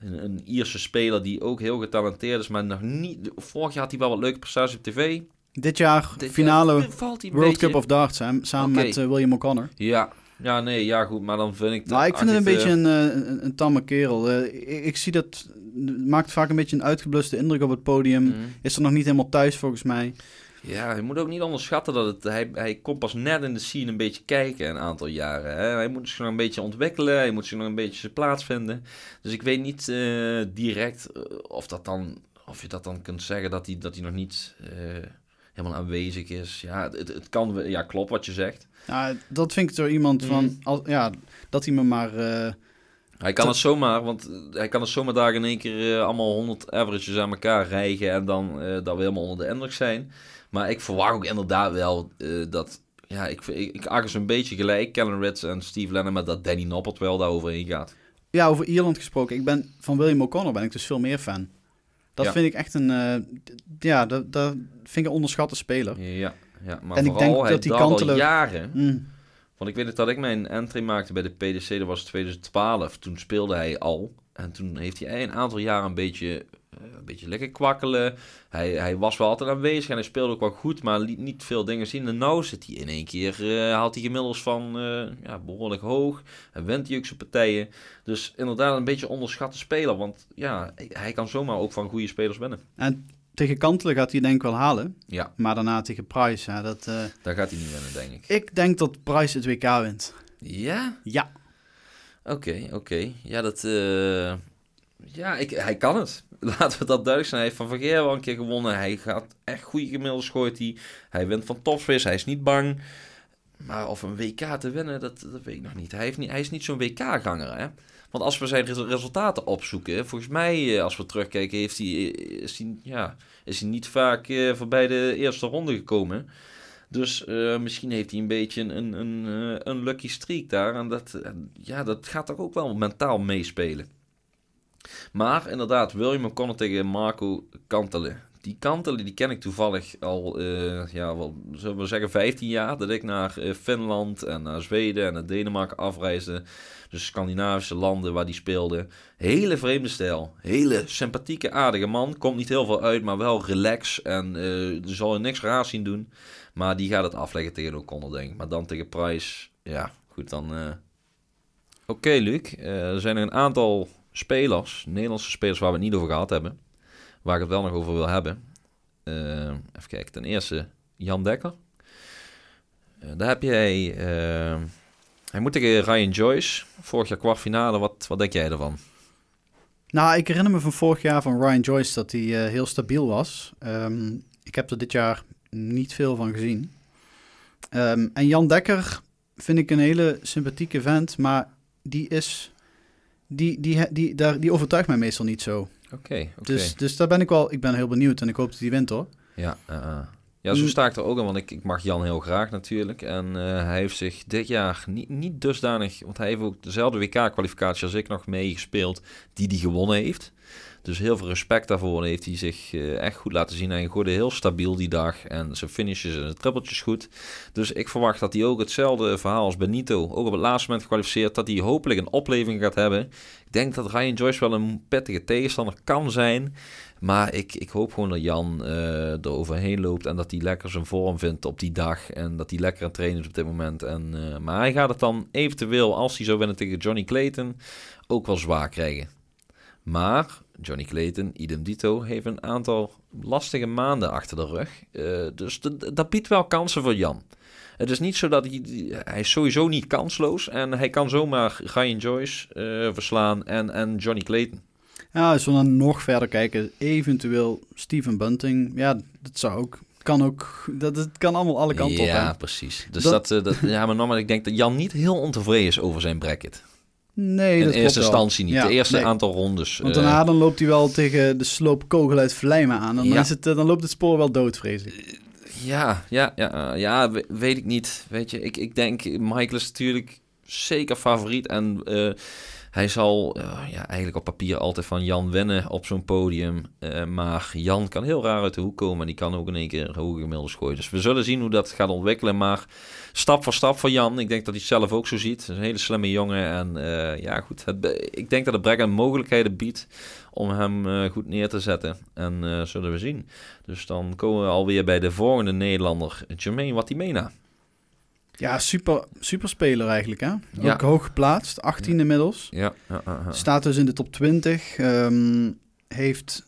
B: een, een Ierse speler die ook heel getalenteerd is, maar nog niet... Vorig jaar had hij wel wat leuke prestaties op tv.
A: Dit jaar
B: Dit
A: finale
B: jaar
A: World
B: beetje-
A: Cup of Darts, samen met eh, William O'Connor.
B: Ja, Ja, nee, ja goed, maar dan vind ik...
A: Nou, ik vind het een beetje
B: eh,
A: een, eh, een, een tamme kerel. Eh, ik, ik zie dat... Maakt vaak een beetje een uitgebluste indruk op het podium.
B: mm.
A: Is er nog niet helemaal thuis volgens mij.
B: Ja, je moet ook niet onderschatten dat het, hij, hij komt pas net in de scene een beetje kijken een aantal jaren. Hè? Hij moet zich nog een beetje ontwikkelen, hij moet zich nog een beetje zijn plaats vinden. Dus ik weet niet direct of, dat dan, of je dat dan kunt zeggen dat hij, dat hij nog niet helemaal aanwezig is. Ja, het, het kan, ja, klopt wat je zegt.
A: Ja, dat vind ik door iemand van...
B: Mm.
A: Als, ja, dat hij me maar... eh,
B: Hij kan
A: Te-
B: het zomaar, want eh, hij kan het zomaar daar in één keer eh, allemaal 100 averages aan elkaar rijgen en dan eh, dat we helemaal onder de indruk zijn. Maar ik verwacht ook inderdaad wel eh, dat, ja, ik, ik, ik acht een beetje gelijk, Kellen Ritz en Steve Lennon, maar dat Danny Noppert wel daar overheen gaat.
A: ja, over Ierland gesproken. Ik ben van William O'Connor ben ik dus veel meer fan. Dat
B: Ja.
A: vind ik echt een... eh, ja, dat, dat vind ik een onderschatte speler.
B: Ja, ja maar
A: En ik denk dat die kantelen-
B: jaren.
A: Mm.
B: Want ik weet het dat ik mijn entry maakte bij de PDC, dat was 2012. Toen speelde hij al. En toen heeft hij een aantal jaren een beetje, een beetje lekker kwakkelen. Hij, hij was wel altijd aanwezig en hij speelde ook wel goed, maar liet niet veel dingen zien. En nou zit hij in één keer, eh haalt hij gemiddels van eh, ja, behoorlijk hoog. En wint hij ook zijn partijen. Dus inderdaad een beetje onderschatte speler. Want ja, hij kan zomaar ook van goede spelers winnen.
A: En tegen Kantelen gaat hij denk ik wel halen.
B: Ja,
A: Maar daarna tegen Price, dat... eh,
B: daar gaat hij niet winnen, denk ik.
A: ik denk dat Price het WK wint.
B: Ja?
A: Ja.
B: Oké, oké. Ja, dat... eh, Ja, ik, hij kan het. *laughs* Laten we dat duidelijk zijn. Hij heeft van Vergeer wel een keer gewonnen. Hij gaat echt goede gemiddels gooit hij. Hij wint van topswiss. Hij is niet bang. Maar of een WK te winnen, dat, dat weet ik nog niet. Hij, heeft niet, hij is niet zo'n WK-ganger, hè. Want als we zijn res- resultaten opzoeken... Volgens mij, eh, als we terugkijken, heeft hij, eh, is, hij, ja, is hij niet vaak eh, voorbij de eerste ronde gekomen. Dus misschien heeft hij een beetje een, een, een, lucky streak daar. En dat, ja, dat gaat toch ook wel mentaal meespelen. Maar inderdaad, William O'Connor tegen Marco Kantelen. Die Kantelen die ken ik toevallig al, eh, ja, wel, zullen we zeggen, 15 jaar. Dat ik naar eh, Finland en naar Zweden en naar Denemarken afreisde. Dus Scandinavische landen waar die speelde. Hele vreemde stijl. Hele sympathieke, aardige man. Komt niet heel veel uit, maar wel relax. En er zal je niks raars zien doen. Maar die gaat het afleggen tegen O'Connor, denk ik. Maar dan tegen Price, ja, goed, dan... Oké, Luc. er zijn er een aantal spelers, Nederlandse spelers waar we het niet over gehad hebben. Waar ik het wel nog over wil hebben. Eh, even kijken. Ten eerste Jan Dekker. Eh, daar heb jij... eh, hij moet tegen Ryan Joyce. Vorig jaar kwartfinale. Wat, wat denk jij ervan?
A: Nou, ik herinner me van vorig jaar van Ryan Joyce dat hij heel stabiel was. Ehm, ik heb er dit jaar niet veel van gezien. Ehm, en Jan Dekker vind ik een hele sympathieke vent, maar die is... Die, die, die, daar, die overtuigt mij meestal niet zo.
B: Oké, oké.
A: Dus, dus daar ben ik wel... Ik ben heel benieuwd en ik hoop dat hij wint, hoor.
B: Ja, eh, eh. ja zo
A: Mm.
B: sta ik er ook aan, want ik, ik mag Jan heel graag natuurlijk. En eh, hij heeft zich dit jaar niet, niet dusdanig, want hij heeft ook dezelfde WK-kwalificatie als ik nog meegespeeld, die hij gewonnen heeft. Dus heel veel respect daarvoor heeft hij zich eh, echt goed laten zien. Hij gooide heel stabiel die dag en zijn finishes en zijn trippeltjes goed. Dus ik verwacht dat hij ook hetzelfde verhaal als Benito, ook op het laatste moment gekwalificeerd, dat hij hopelijk een opleving gaat hebben. Ik denk dat Ryan Joyce wel een pittige tegenstander kan zijn. Maar ik, ik hoop gewoon dat Jan eh er overheen loopt en dat hij lekker zijn vorm vindt op die dag. En dat hij lekker aan trainen op dit moment. En, eh, maar hij gaat het dan eventueel, als hij zou winnen tegen Johnny Clayton, ook wel zwaar krijgen. Maar Johnny Clayton, idem dito, heeft een aantal lastige maanden achter de rug. Eh, dus dat biedt wel kansen voor Jan. Het is niet zo dat hij... Hij is sowieso niet kansloos. En hij kan zomaar Ryan Joyce eh, verslaan en, en Johnny Clayton.
A: Ja, als we dan nog verder kijken, eventueel Steven Bunting. Ja, dat zou ook... Kan ook... Dat, het kan allemaal alle kanten op,
B: Ja, precies. Dus dat,
A: Dat-
B: eh, dat, ja, maar normaal, ik denk dat Jan niet heel ontevreden is over zijn bracket.
A: Nee,
B: In
A: dat
B: eerste instantie niet.
A: Ja,
B: de eerste
A: nee.
B: aantal rondes.
A: Want
B: eh,
A: daarna dan loopt hij wel tegen de sloopkogel uit Vlijmen aan. En dan, is het, eh, dan loopt het spoor wel dood, vrees ik.
B: Ja, ja, ja, eh, ja, we- weet ik niet. Weet je, ik, ik denk, Michael is natuurlijk zeker favoriet. En hij zal ja, eigenlijk op papier altijd van Jan winnen op zo'n podium. Maar Jan kan heel raar uit de hoek komen. En die kan ook in één keer hoge gemiddels gooien. Dus we zullen zien hoe dat gaat ontwikkelen. Maar stap voor stap voor Jan. Ik denk dat hij het zelf ook zo ziet. Hij is een hele slimme jongen. En eh, ja, goed. Het, ik denk dat de Bracken mogelijkheden biedt om hem eh, goed neer te zetten. En eh, zullen we zien. Dus dan komen we alweer bij de volgende Nederlander, Jermaine Watimena.
A: Ja, super, super speler eigenlijk, hè?
B: Ja.
A: Ook hoog geplaatst, 18 inmiddels.
B: Ja, ja, ja, ja.
A: Staat dus in de top 20. ehm, heeft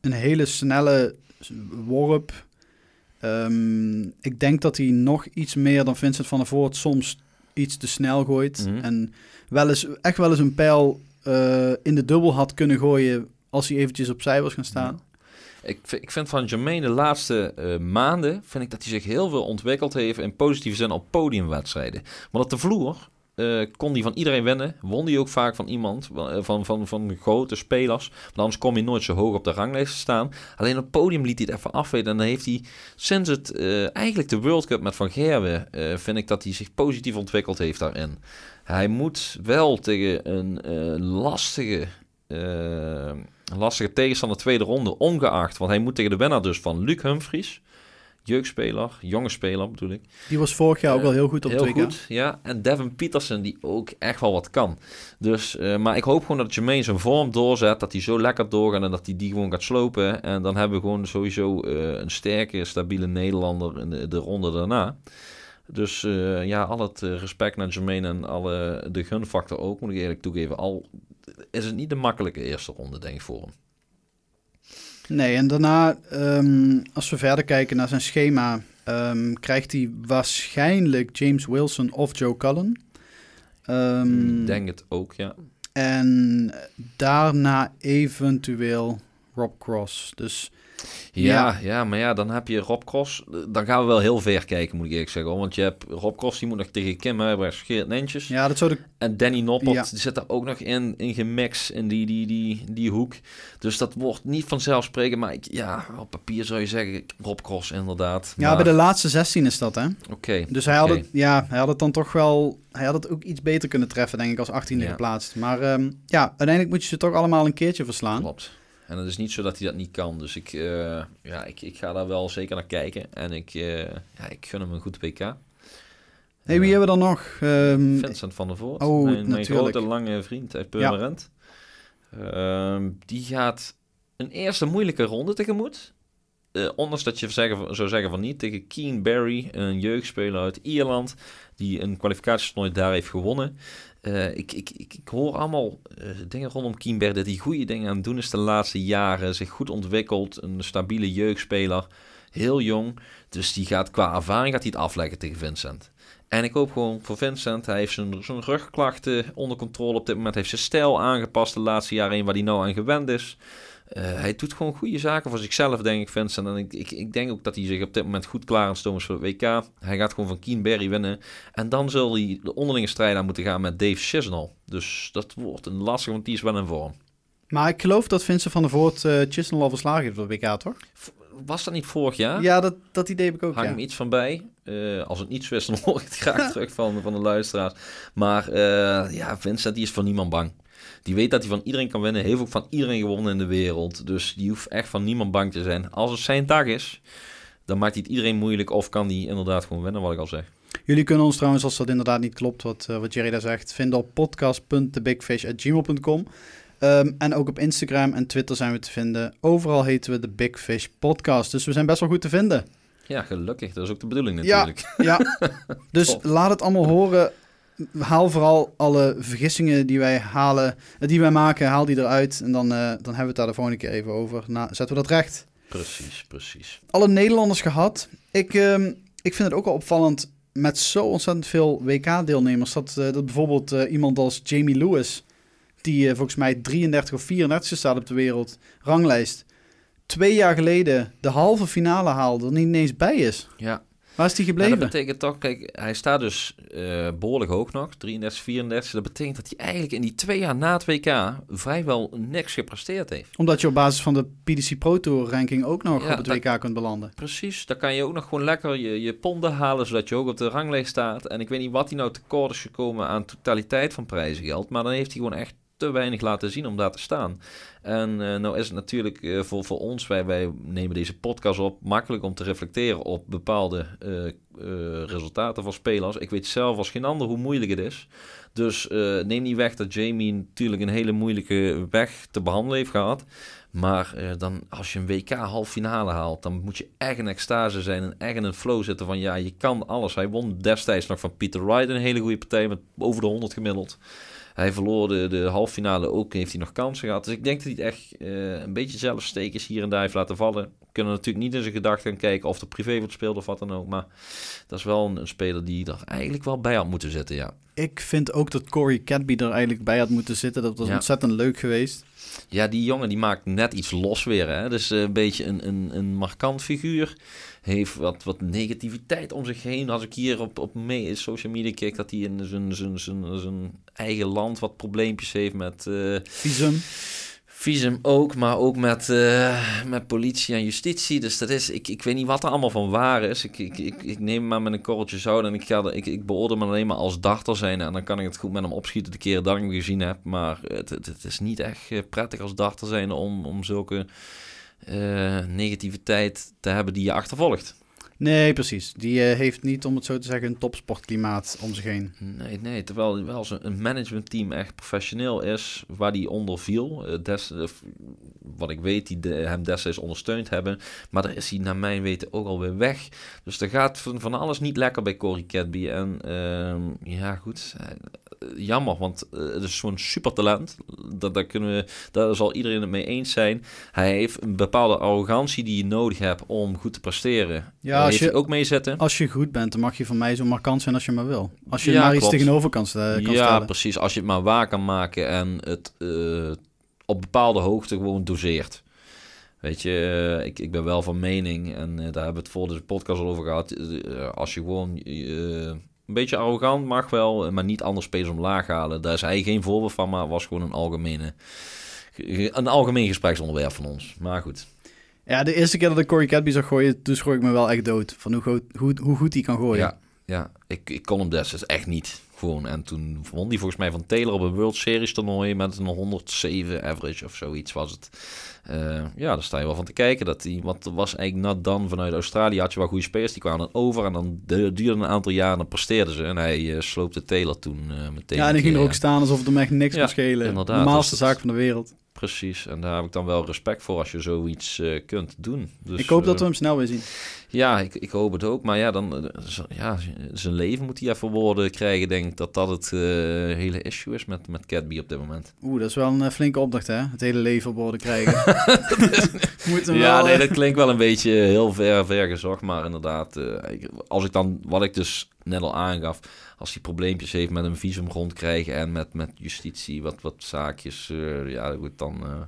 A: een hele snelle worp. Ehm, ik denk dat hij nog iets meer dan Vincent van der Voort soms iets te snel gooit.
B: Mhm.
A: En wel eens, echt wel eens een pijl eh, in de dubbel had kunnen gooien als hij eventjes opzij was gaan staan.
B: Ik, vind- ik vind van Jermaine de laatste eh, maanden... vind ik dat hij zich heel veel ontwikkeld heeft... in positieve zin op podiumwedstrijden. Want op de vloer eh, kon hij van iedereen winnen. Won hij ook vaak van iemand, eh, van, van, van grote spelers. Want anders kom je nooit zo hoog op de ranglijst staan. Alleen op het podium liet hij het even afweten. En dan heeft hij sinds het, eh, eigenlijk de World Cup met Van Gerwen... vind ik dat hij zich positief ontwikkeld heeft daarin. Hij moet wel tegen een lastige... lastige tegenstander tweede ronde, ongeacht. Want hij moet tegen de winnaar dus van Luc Humphries. Jeugdspeler, jonge speler bedoel ik.
A: Die was vorig jaar ook
B: Eh,
A: wel heel goed op
B: Heel
A: 2K.
B: goed, ja. En Devin Peterson die ook echt wel wat kan. Dus, eh, maar ik hoop gewoon dat Jermaine zijn vorm doorzet. Dat hij zo lekker doorgaat en dat hij die gewoon gaat slopen. En dan hebben we gewoon sowieso eh, een sterke, stabiele Nederlander in de, de ronde daarna. Dus ja, al het respect naar Jermaine en alle, de gunfactor ook, moet ik eerlijk toegeven. Al is het niet de makkelijke eerste ronde, denk ik, voor hem.
A: Nee, en daarna, ehm, als we verder kijken naar zijn schema, ehm, krijgt hij waarschijnlijk James Wilson of Joe Cullen. Ehm,
B: Ik denk het ook, ja.
A: En daarna eventueel Rob Cross. Dus
B: Ja, ja, maar ja, dan heb je Rob Cross. Dan gaan we wel heel ver kijken, moet ik eerlijk zeggen. Want je hebt Rob Cross, die moet nog tegen Kim Huibrechts, Geert Nentjes.
A: ja, dat zou de...
B: En Danny Noppert,
A: Ja.
B: die zit daar ook nog in, in gemixt in die, die, die, die hoek. Dus dat wordt niet vanzelfsprekend. Maar ik, ja, op papier zou je zeggen, Rob Cross inderdaad.
A: Ja, bij de laatste 16 is dat, hè?
B: Oké,
A: Dus hij had, het, ja, hij had het dan toch wel... Hij had het ook iets beter kunnen treffen, denk ik, als 18e
B: Ja.
A: geplaatst. Maar ehm, ja, uiteindelijk moet je ze toch allemaal een keertje verslaan.
B: klopt. En het is niet zo dat hij dat niet kan. Dus ik, eh, ja, ik, ik ga daar wel zeker naar kijken. En ik, eh, ja, ik gun hem een goed WK.
A: hey, wie
B: Eh,
A: hebben we dan nog? Ehm,
B: Vincent van der Voort,
A: Oh,
B: mijn, grote lange vriend uit Purmerend. Ehm, die gaat een eerste moeilijke ronde tegemoet. Eh, ondanks dat je zeggen, zou zeggen van niet tegen Keen Barry, een jeugdspeler uit Ierland, die een kwalificatietoernooi daar heeft gewonnen. Eh, ik, ik, ik, ik hoor allemaal eh, dingen rondom Keen Barry dat hij goede dingen aan het doen is de laatste jaren, zich goed ontwikkeld, een stabiele jeugdspeler, heel jong. Dus die gaat qua ervaring gaat hij het afleggen tegen Vincent. En ik hoop gewoon voor Vincent. Hij heeft zijn, zijn rugklachten onder controle op dit moment. Hij heeft zijn stijl aangepast de laatste jaren waar hij nou aan gewend is. Eh, hij doet gewoon goede zaken voor zichzelf, denk ik, Vincent. En ik, ik, ik denk ook dat hij zich op dit moment goed klaar aan het is voor het WK. Hij gaat gewoon van Keen Barry winnen. En dan zal hij de onderlinge strijd aan moeten gaan met Dave Chisnall. Dus dat wordt een lastig, want die is wel in vorm.
A: Maar ik geloof dat Vincent van der Voort eh Chisnell al verslagen heeft op de WK, toch?
B: Was dat niet vorig jaar?
A: Ja, dat, dat idee heb ik ook,
B: Hang
A: ja.
B: hem iets van bij. Eh, als het niet zo is, dan hoor ik het graag *laughs* terug van, van de luisteraars. Maar ja, Vincent die is voor niemand bang. Die weet dat hij van iedereen kan winnen. Heeft ook van iedereen gewonnen in de wereld. Dus die hoeft echt van niemand bang te zijn. Als het zijn dag is, dan maakt hij het iedereen moeilijk. Of kan hij inderdaad gewoon winnen, wat ik al zeg.
A: Jullie kunnen ons trouwens, als dat inderdaad niet klopt, wat, eh, wat Jerry daar zegt, vinden op podcast.thebigfish.gmail.com. Ehm en ook op Instagram en Twitter zijn we te vinden. Overal heten we de Big Fish Podcast. Dus we zijn best wel goed te vinden.
B: Ja, gelukkig. Dat is ook de bedoeling natuurlijk.
A: Ja, *laughs* dus laat het allemaal horen. Haal vooral alle vergissingen die wij halen, eh, die wij maken, haal die eruit. En dan, eh, dan hebben we het daar de volgende keer even over. Nou, zetten we dat recht.
B: Precies, precies.
A: alle Nederlanders gehad. Ik, ehm, ik vind het ook wel opvallend met zo ontzettend veel WK-deelnemers. Dat, eh, dat bijvoorbeeld eh, iemand als Jamie Lewis, die volgens mij 33 of 34 staat op de wereldranglijst, twee jaar geleden de halve finale haalde, er niet ineens bij is.
B: Ja,
A: Waar is die
B: Ja,
A: gebleven?
B: dat betekent toch, kijk, hij staat dus eh, behoorlijk hoog nog, 33, 34. Dat betekent dat hij eigenlijk in die twee jaar na het WK vrijwel niks gepresteerd heeft.
A: Omdat je op basis van de PDC Pro Tour ranking ook nog
B: Ja,
A: op het
B: dat-
A: WK kunt belanden.
B: Precies, dan kan je ook nog gewoon lekker je, je ponden halen, zodat je ook op de ranglijst staat. En ik weet niet wat hij nou tekort is gekomen aan totaliteit van prijzengeld, maar dan heeft hij gewoon echt te weinig laten zien om daar te staan. En eh, nou is het natuurlijk eh, voor, voor ons, wij, wij nemen deze podcast op, makkelijk om te reflecteren op bepaalde eh, resultaten van spelers. Ik weet zelf als geen ander hoe moeilijk het is. Dus neem niet weg dat Jamie natuurlijk een hele moeilijke weg te behandelen heeft gehad. Maar dan, als je een WK halve finale haalt, dan moet je echt een extase zijn en echt in een flow zitten van ja, je kan alles. Hij won destijds nog van Peter Wright een hele goede partij met over de 100 gemiddeld. Hij verloor de, de halve finale ook, heeft hij nog kansen gehad. Dus ik denk dat hij het echt eh, een beetje zelfstekens hier en daar heeft laten vallen. Kunnen natuurlijk niet in zijn gedachten kijken of de privé wordt speelt of wat dan ook. Maar dat is wel een, een speler die er eigenlijk wel bij had moeten zitten, ja.
A: Ik vind ook dat Corey Cadby er eigenlijk bij had moeten zitten. Dat was
B: Ja.
A: ontzettend leuk geweest.
B: Ja, die jongen die maakt net iets los weer. Hè? Dus eh, een beetje een, een, een markant figuur. Heeft wat, wat negativiteit om zich heen. Als ik hier op, op mee, social media kijk, dat hij in zijn, zijn, zijn, zijn eigen land wat probleempjes heeft met eh
A: Visum.
B: Visum ook, maar ook met, eh, met politie en justitie. Dus dat is, ik, ik weet niet wat er allemaal van waar is. Ik, ik, ik, neem maar met een korreltje zout en ik, ga, er- ik, ik beoordeel hem alleen maar als dachter zijn. En dan kan ik het goed met hem opschieten de keren dat ik hem gezien heb. Maar het, het, is niet echt eh, prettig als dachter zijn om, om zulke eh, negativiteit te hebben die je achtervolgt.
A: Nee, precies. Die eh, heeft niet, om het zo te zeggen, een topsportklimaat om zich heen.
B: Nee, nee, terwijl wel een managementteam echt professioneel is, waar die onder viel. Eh, des, eh, wat ik weet, die hem destijds ondersteund hebben. Maar daar is hij naar mijn weten ook alweer weg. Dus er gaat van, van alles niet lekker bij Corey Cadby. En ehm, ja, goed. Jammer, want eh, het is zo'n supertalent. Dat, daar, kunnen we, daar zal iedereen het mee eens zijn. Hij heeft een bepaalde arrogantie die je nodig hebt om goed te presteren.
A: Ja, als je-
B: ook mee zitten.
A: Als je goed bent, dan mag je van mij zo markant zijn als je maar wil. Als je
B: Ja,
A: maar iets
B: klopt.
A: tegenover kan,
B: ja,
A: stellen.
B: precies. Als je het maar waar kan maken en het eh, op bepaalde hoogte gewoon doseert. Weet je, eh, ik, ik ben wel van mening, en daar hebben we het voor de podcast al over gehad. eh, als je gewoon een beetje arrogant mag wel, maar niet andere spelers omlaag halen. Daar is hij geen voorbeeld van, maar was gewoon een algemene... Een algemeen gespreksonderwerp van ons. Maar goed.
A: Ja, de eerste keer dat ik Corey Cadby zag gooien, toen schrok ik me wel echt dood. Van hoe, goed- hoe, hoe goed hij kan gooien.
B: Ja, ja ik, ik kon hem destijds echt niet. Gewoon. En toen won hij volgens mij van Taylor op een World Series toernooi met een 107 average of zoiets was het. Eh, ja, daar sta je wel van te kijken. Dat die, want er was eigenlijk not dan vanuit Australië had je wel goede spelers. Die kwamen dan over en dan de- duurde een aantal jaren en dan presteerden ze. En hij eh, sloopte Taylor toen eh, meteen.
A: Ja, en die ging er ook staan alsof het hem echt niks
B: Ja,
A: kon schelen.
B: inderdaad.
A: De
B: Dus dat-
A: zaak van de wereld.
B: Precies. En daar heb ik dan wel respect voor als je zoiets eh, kunt doen. Dus,
A: ik hoop dat
B: eh,
A: we hem snel weer zien.
B: ja, ik, ik hoop het ook. Maar ja, dan, eh, ja, zijn leven moet hij even woorden krijgen. Denk ik dat dat het hele issue is met, met Cadby op dit moment.
A: Oeh, dat is wel een flinke opdracht, hè? Het hele leven op orde krijgen. *laughs* *laughs* Moet hem
B: Ja,
A: wel,
B: nee, dat klinkt wel een beetje heel ver, ver gezocht. Maar inderdaad, als ik dan, wat ik dus net al aangaf, als hij probleempjes heeft met een visum rondkrijgen en met, met justitie, wat, wat zaakjes, eh, ja, goed, dan eh,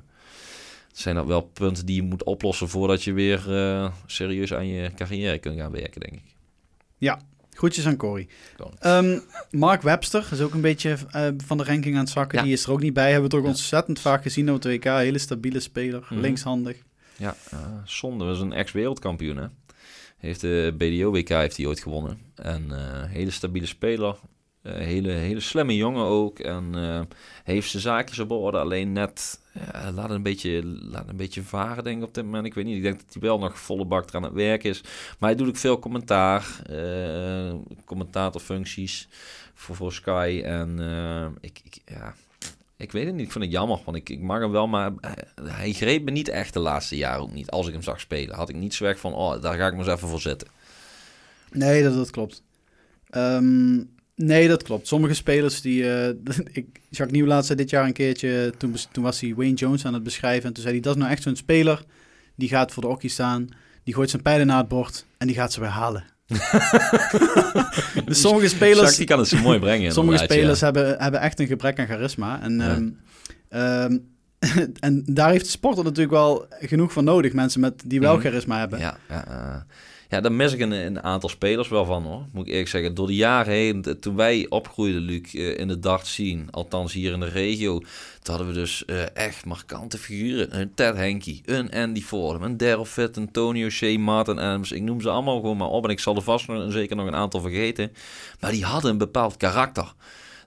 B: zijn dat wel punten die je moet oplossen voordat je weer eh, serieus aan je carrière kunt gaan werken, denk ik.
A: Groetjes aan Corey.
B: Gewoon.
A: Ehm, Mark Webster is ook een beetje van de ranking aan het zakken.
B: Ja.
A: Die is er ook niet bij. Hebben we toch
B: Ja.
A: ontzettend vaak gezien op het WK. Hele stabiele speler,
B: Mhm.
A: linkshandig.
B: Ja, eh, zonde. Dat is een ex-wereldkampioen, hè. Heeft de BDO-WK heeft hij ooit gewonnen. En eh, hele stabiele speler. Eh, hele, hele slimme jongen ook. En eh, heeft zijn zaakjes op orde. Alleen net laat, een beetje, laat een beetje varen, denk ik op dit moment. Ik weet niet. Ik denk dat hij wel nog volle bak er aan het werk is. Maar hij doet ook veel commentaar. commentatorfuncties voor, voor Sky. En ik, ik, ja, ik weet het niet. Ik vind het jammer. Want ik, ik mag hem wel. Maar hij, greep me niet echt de laatste jaren ook niet. Als ik hem zag spelen. Had ik niet zo erg van. Oh, daar ga ik maar eens even voor zitten.
A: Nee, dat, dat klopt. Ehm, nee, dat klopt. Sommige spelers die... eh, *laughs* ik, Jacques Nieuwlaat zei dit jaar een keertje... Toen, toen was hij Wayne Jones aan het beschrijven. En toen zei hij, dat is nou echt zo'n speler... Die gaat voor de hockey staan. Die gooit zijn pijlen naar het bord. En die gaat ze weer halen. *laughs* dus sommige spelers...
B: Jacques, die kan het zo mooi brengen. *laughs*
A: Sommige spelers
B: ja.
A: hebben, hebben echt een gebrek aan charisma. En,
B: Ja.
A: ehm, ehm, *laughs* en daar heeft de sporter natuurlijk wel genoeg van nodig. Mensen met, die wel
B: Mhm.
A: charisma hebben.
B: Ja, ja, ja, daar mis ik een, een aantal spelers wel van hoor. Moet ik eerlijk zeggen. Door de jaren heen, toen wij opgroeiden, Luc, eh, in de dart scene, althans hier in de regio, toen hadden we dus eh, echt markante figuren. Een Ted Henke, een Andy Fordham, een Daryl Fitt, een Tony O'Shea, Martin Adams. Ik noem ze allemaal gewoon maar op en ik zal er vast nog, zeker nog een aantal vergeten. Maar die hadden een bepaald karakter.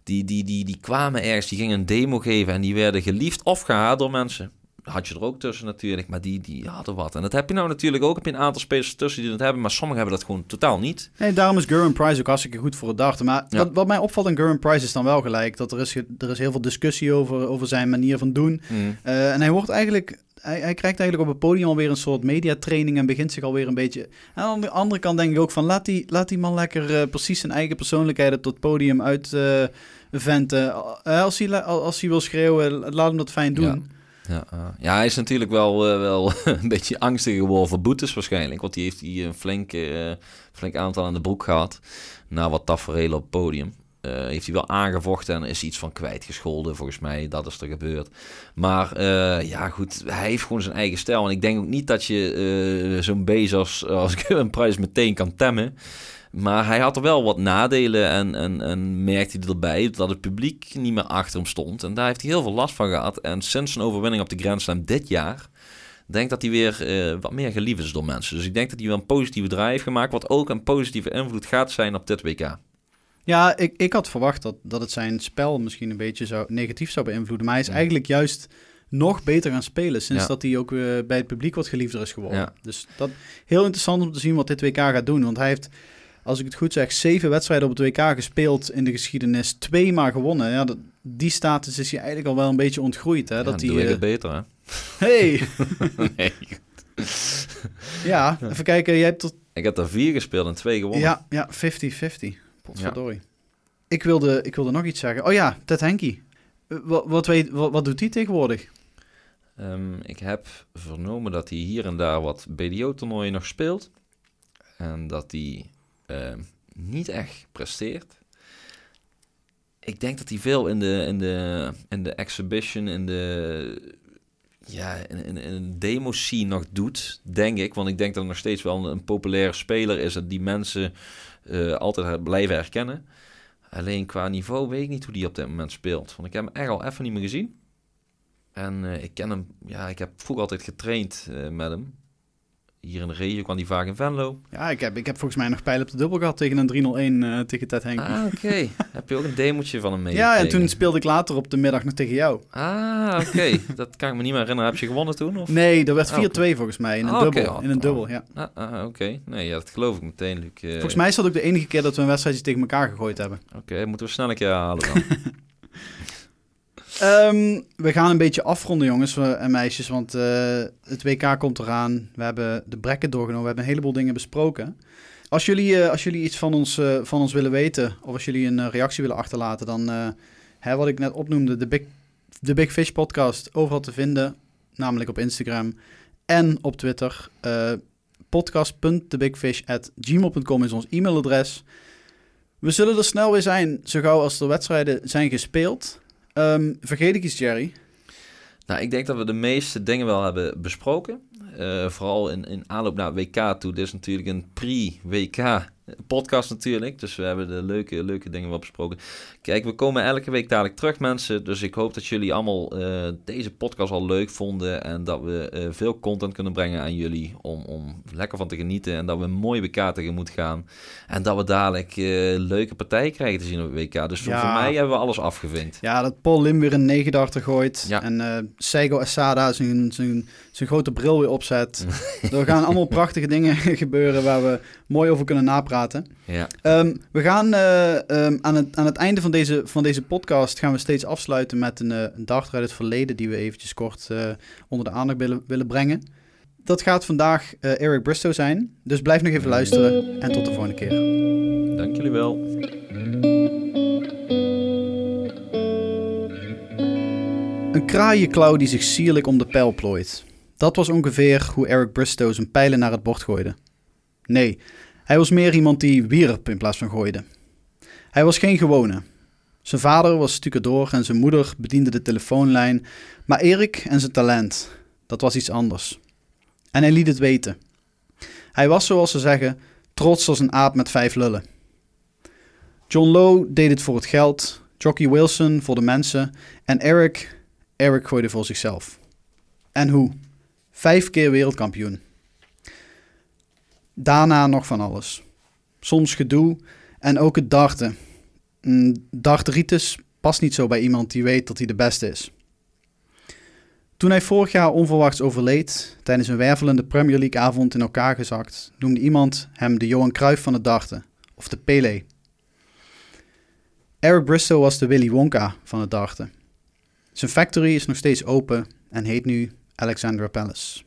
B: Die, die, die, die kwamen ergens, die gingen een demo geven en die werden geliefd of gehaat door mensen. Had je er ook tussen natuurlijk, maar die, die hadden wat. En dat heb je nou natuurlijk ook. Heb je een aantal spelers tussen die dat hebben, maar sommigen hebben dat gewoon totaal niet.
A: Nee, daarom is Gurren Price ook hartstikke goed voor het dachten. Maar wat, wat mij opvalt aan Gurren Price is dan wel gelijk dat er is, er is heel veel discussie over, over zijn manier van doen.
B: Mm.
A: Uh, en hij wordt eigenlijk hij, hij, krijgt eigenlijk op het podium alweer een soort mediatraining en begint zich alweer een beetje... En aan de andere kant denk ik ook van, laat die, laat die man lekker uh, precies zijn eigen persoonlijkheid op het podium uit uh, venten. als, hij, als hij wil schreeuwen, laat hem dat fijn doen.
B: Ja. Ja, ja, hij is natuurlijk wel, uh, wel *laughs* een beetje angstig geworden voor boetes waarschijnlijk. Want die heeft hij een flink, uh, flink aantal aan de broek gehad. Na wat tafereel op het podium. Heeft hij wel aangevochten en is iets van kwijtgescholden. Volgens mij, dat is er gebeurd. Maar ja, goed, hij heeft gewoon zijn eigen stijl. En ik denk ook niet dat je zo'n Bezos als *laughs* een prijs meteen kan temmen. Maar hij had er wel wat nadelen en, en, en merkte hij erbij dat het publiek niet meer achter hem stond. En daar heeft hij heel veel last van gehad. En sinds zijn overwinning op de Grand Slam dit jaar denk dat hij weer uh, wat meer geliefd is door mensen. Dus ik denk dat hij wel een positieve draai heeft gemaakt, wat ook een positieve invloed gaat zijn op dit WK.
A: Ja, ik, ik had verwacht dat, dat het zijn spel misschien een beetje zou, negatief zou beïnvloeden. Maar hij is ja. eigenlijk juist nog beter gaan spelen sinds ja. dat hij ook uh, bij het publiek wat geliefder is geworden.
B: Ja.
A: Dus dat heel interessant om te zien wat dit WK gaat doen. Want hij heeft, als ik het goed zeg, zeven wedstrijden op het WK gespeeld in de geschiedenis. Twee maar gewonnen. Ja, dat, die status is hij eigenlijk al wel een beetje ontgroeid. Hè?
B: Ja,
A: dat
B: doe
A: die,
B: ik het beter, hè?
A: Hey! *laughs*
B: nee.
A: ja, even kijken. Jij hebt tot...
B: Ik heb er vier gespeeld en twee gewonnen.
A: Ja, ja 50-50. Potverdorie. Ja. Ik, wilde, ik wilde nog iets zeggen. Oh ja, Ted Henky. Wat, wat, weet, wat, wat doet hij tegenwoordig?
B: Um, ik heb vernomen dat hij hier en daar wat BDO-toernooien nog speelt. En dat hij uh, niet echt presteert. Ik denk dat hij veel in de, in de, in de exhibition, in de ja, in, in, een demo-scene nog doet, denk ik. Want ik denk dat hij nog steeds wel een, een populaire speler is en die mensen uh, altijd blijven herkennen. Alleen qua niveau weet ik niet hoe die op dit moment speelt. Want ik heb hem echt al even niet meer gezien. En uh, ik ken hem, ja, ik heb vroeger altijd getraind met hem. Hier in de regio kwam hij vaak in Venlo.
A: Ja, ik heb, ik heb volgens mij nog pijlen op de dubbel gehad tegen een 3-0-1 uh, tegen Ted Henk.
B: Ah, oké. Okay. *laughs* heb je ook een demotje van hem mee?
A: Ja, en toen speelde ik later op de middag nog tegen jou.
B: Ah, oké. Okay. *laughs* dat kan ik me niet meer herinneren. Heb je gewonnen toen? Of?
A: Nee, er werd 4-2 oh, okay. volgens mij in een ah, dubbel. In een dubbel, ja.
B: Ah, ah, oké. Nee, ja, dat geloof ik meteen, Luc. Uh...
A: Volgens mij is dat ook de enige keer dat we een wedstrijdje tegen elkaar gegooid hebben.
B: Oké, moeten we snel een keer halen dan. *laughs*
A: Um, we gaan een beetje afronden, jongens en meisjes, want uh, het WK komt eraan. We hebben de bracket doorgenomen, we hebben een heleboel dingen besproken. Als jullie, uh, als jullie iets van ons, uh, van ons willen weten, of als jullie een reactie willen achterlaten, dan, hè, wat ik net opnoemde, de Big, de Big Fish podcast, overal te vinden, namelijk op Instagram en op Twitter. podcast.thebigfish.gmail.com is ons e-mailadres. We zullen er snel weer zijn, zo gauw als de wedstrijden zijn gespeeld. Um, vergeet ik iets, Jerry?
B: Nou, ik denk dat we de meeste dingen wel hebben besproken. Uh, vooral in, in aanloop naar WK toe. Dit is natuurlijk een pre-WK podcast natuurlijk. Dus we hebben de leuke, leuke dingen wel besproken. Kijk, we komen elke week dadelijk terug, mensen. Dus ik hoop dat jullie allemaal uh, deze podcast al leuk vonden. En dat we uh, veel content kunnen brengen aan jullie. Om, om lekker van te genieten. En dat we een mooie WK tegemoet gaan. En dat we dadelijk uh, leuke partijen krijgen te zien op WK. Dus voor, ja. voor mij hebben we alles afgevinkt.
A: Ja, dat Paul Lim weer een negendachter gooit. Ja. En Seigo Asada zijn, zijn, zijn grote bril weer opzet. *laughs* er gaan allemaal prachtige dingen *laughs* gebeuren waar we mooi over kunnen napraten.
B: Ja.
A: Um, we gaan uh, um, aan, het, aan het einde van deze, van deze podcast gaan we steeds afsluiten met een, uh, een dag uit het verleden die we eventjes kort uh, onder de aandacht willen, willen brengen. Dat gaat vandaag Eric Bristow zijn, dus blijf nog even luisteren en tot de volgende keer.
B: Dank jullie wel.
A: Een kraaienklauw die zich sierlijk om de pijl plooit. Dat was ongeveer hoe Eric Bristow zijn pijlen naar het bord gooide. Nee, hij was meer iemand die wierp in plaats van gooide. Hij was geen gewone. Zijn vader was stucadoor en zijn moeder bediende de telefoonlijn, maar Erik en zijn talent, dat was iets anders. En hij liet het weten. Hij was, zoals ze zeggen, trots als een aap met vijf lullen. John Lowe deed het voor het geld, Jockey Wilson voor de mensen en Eric, Eric gooide voor zichzelf. En hoe? Vijf keer wereldkampioen. Daarna nog van alles. Soms gedoe en ook het darten. Darteritis past niet zo bij iemand die weet dat hij de beste is. Toen hij vorig jaar onverwachts overleed, tijdens een wervelende Premier League avond in elkaar gezakt, noemde iemand hem de Johan Cruijff van het darten, of de Pele. Eric Bristow was de Willy Wonka van het darten. Zijn factory is nog steeds open en heet nu Alexandra Palace.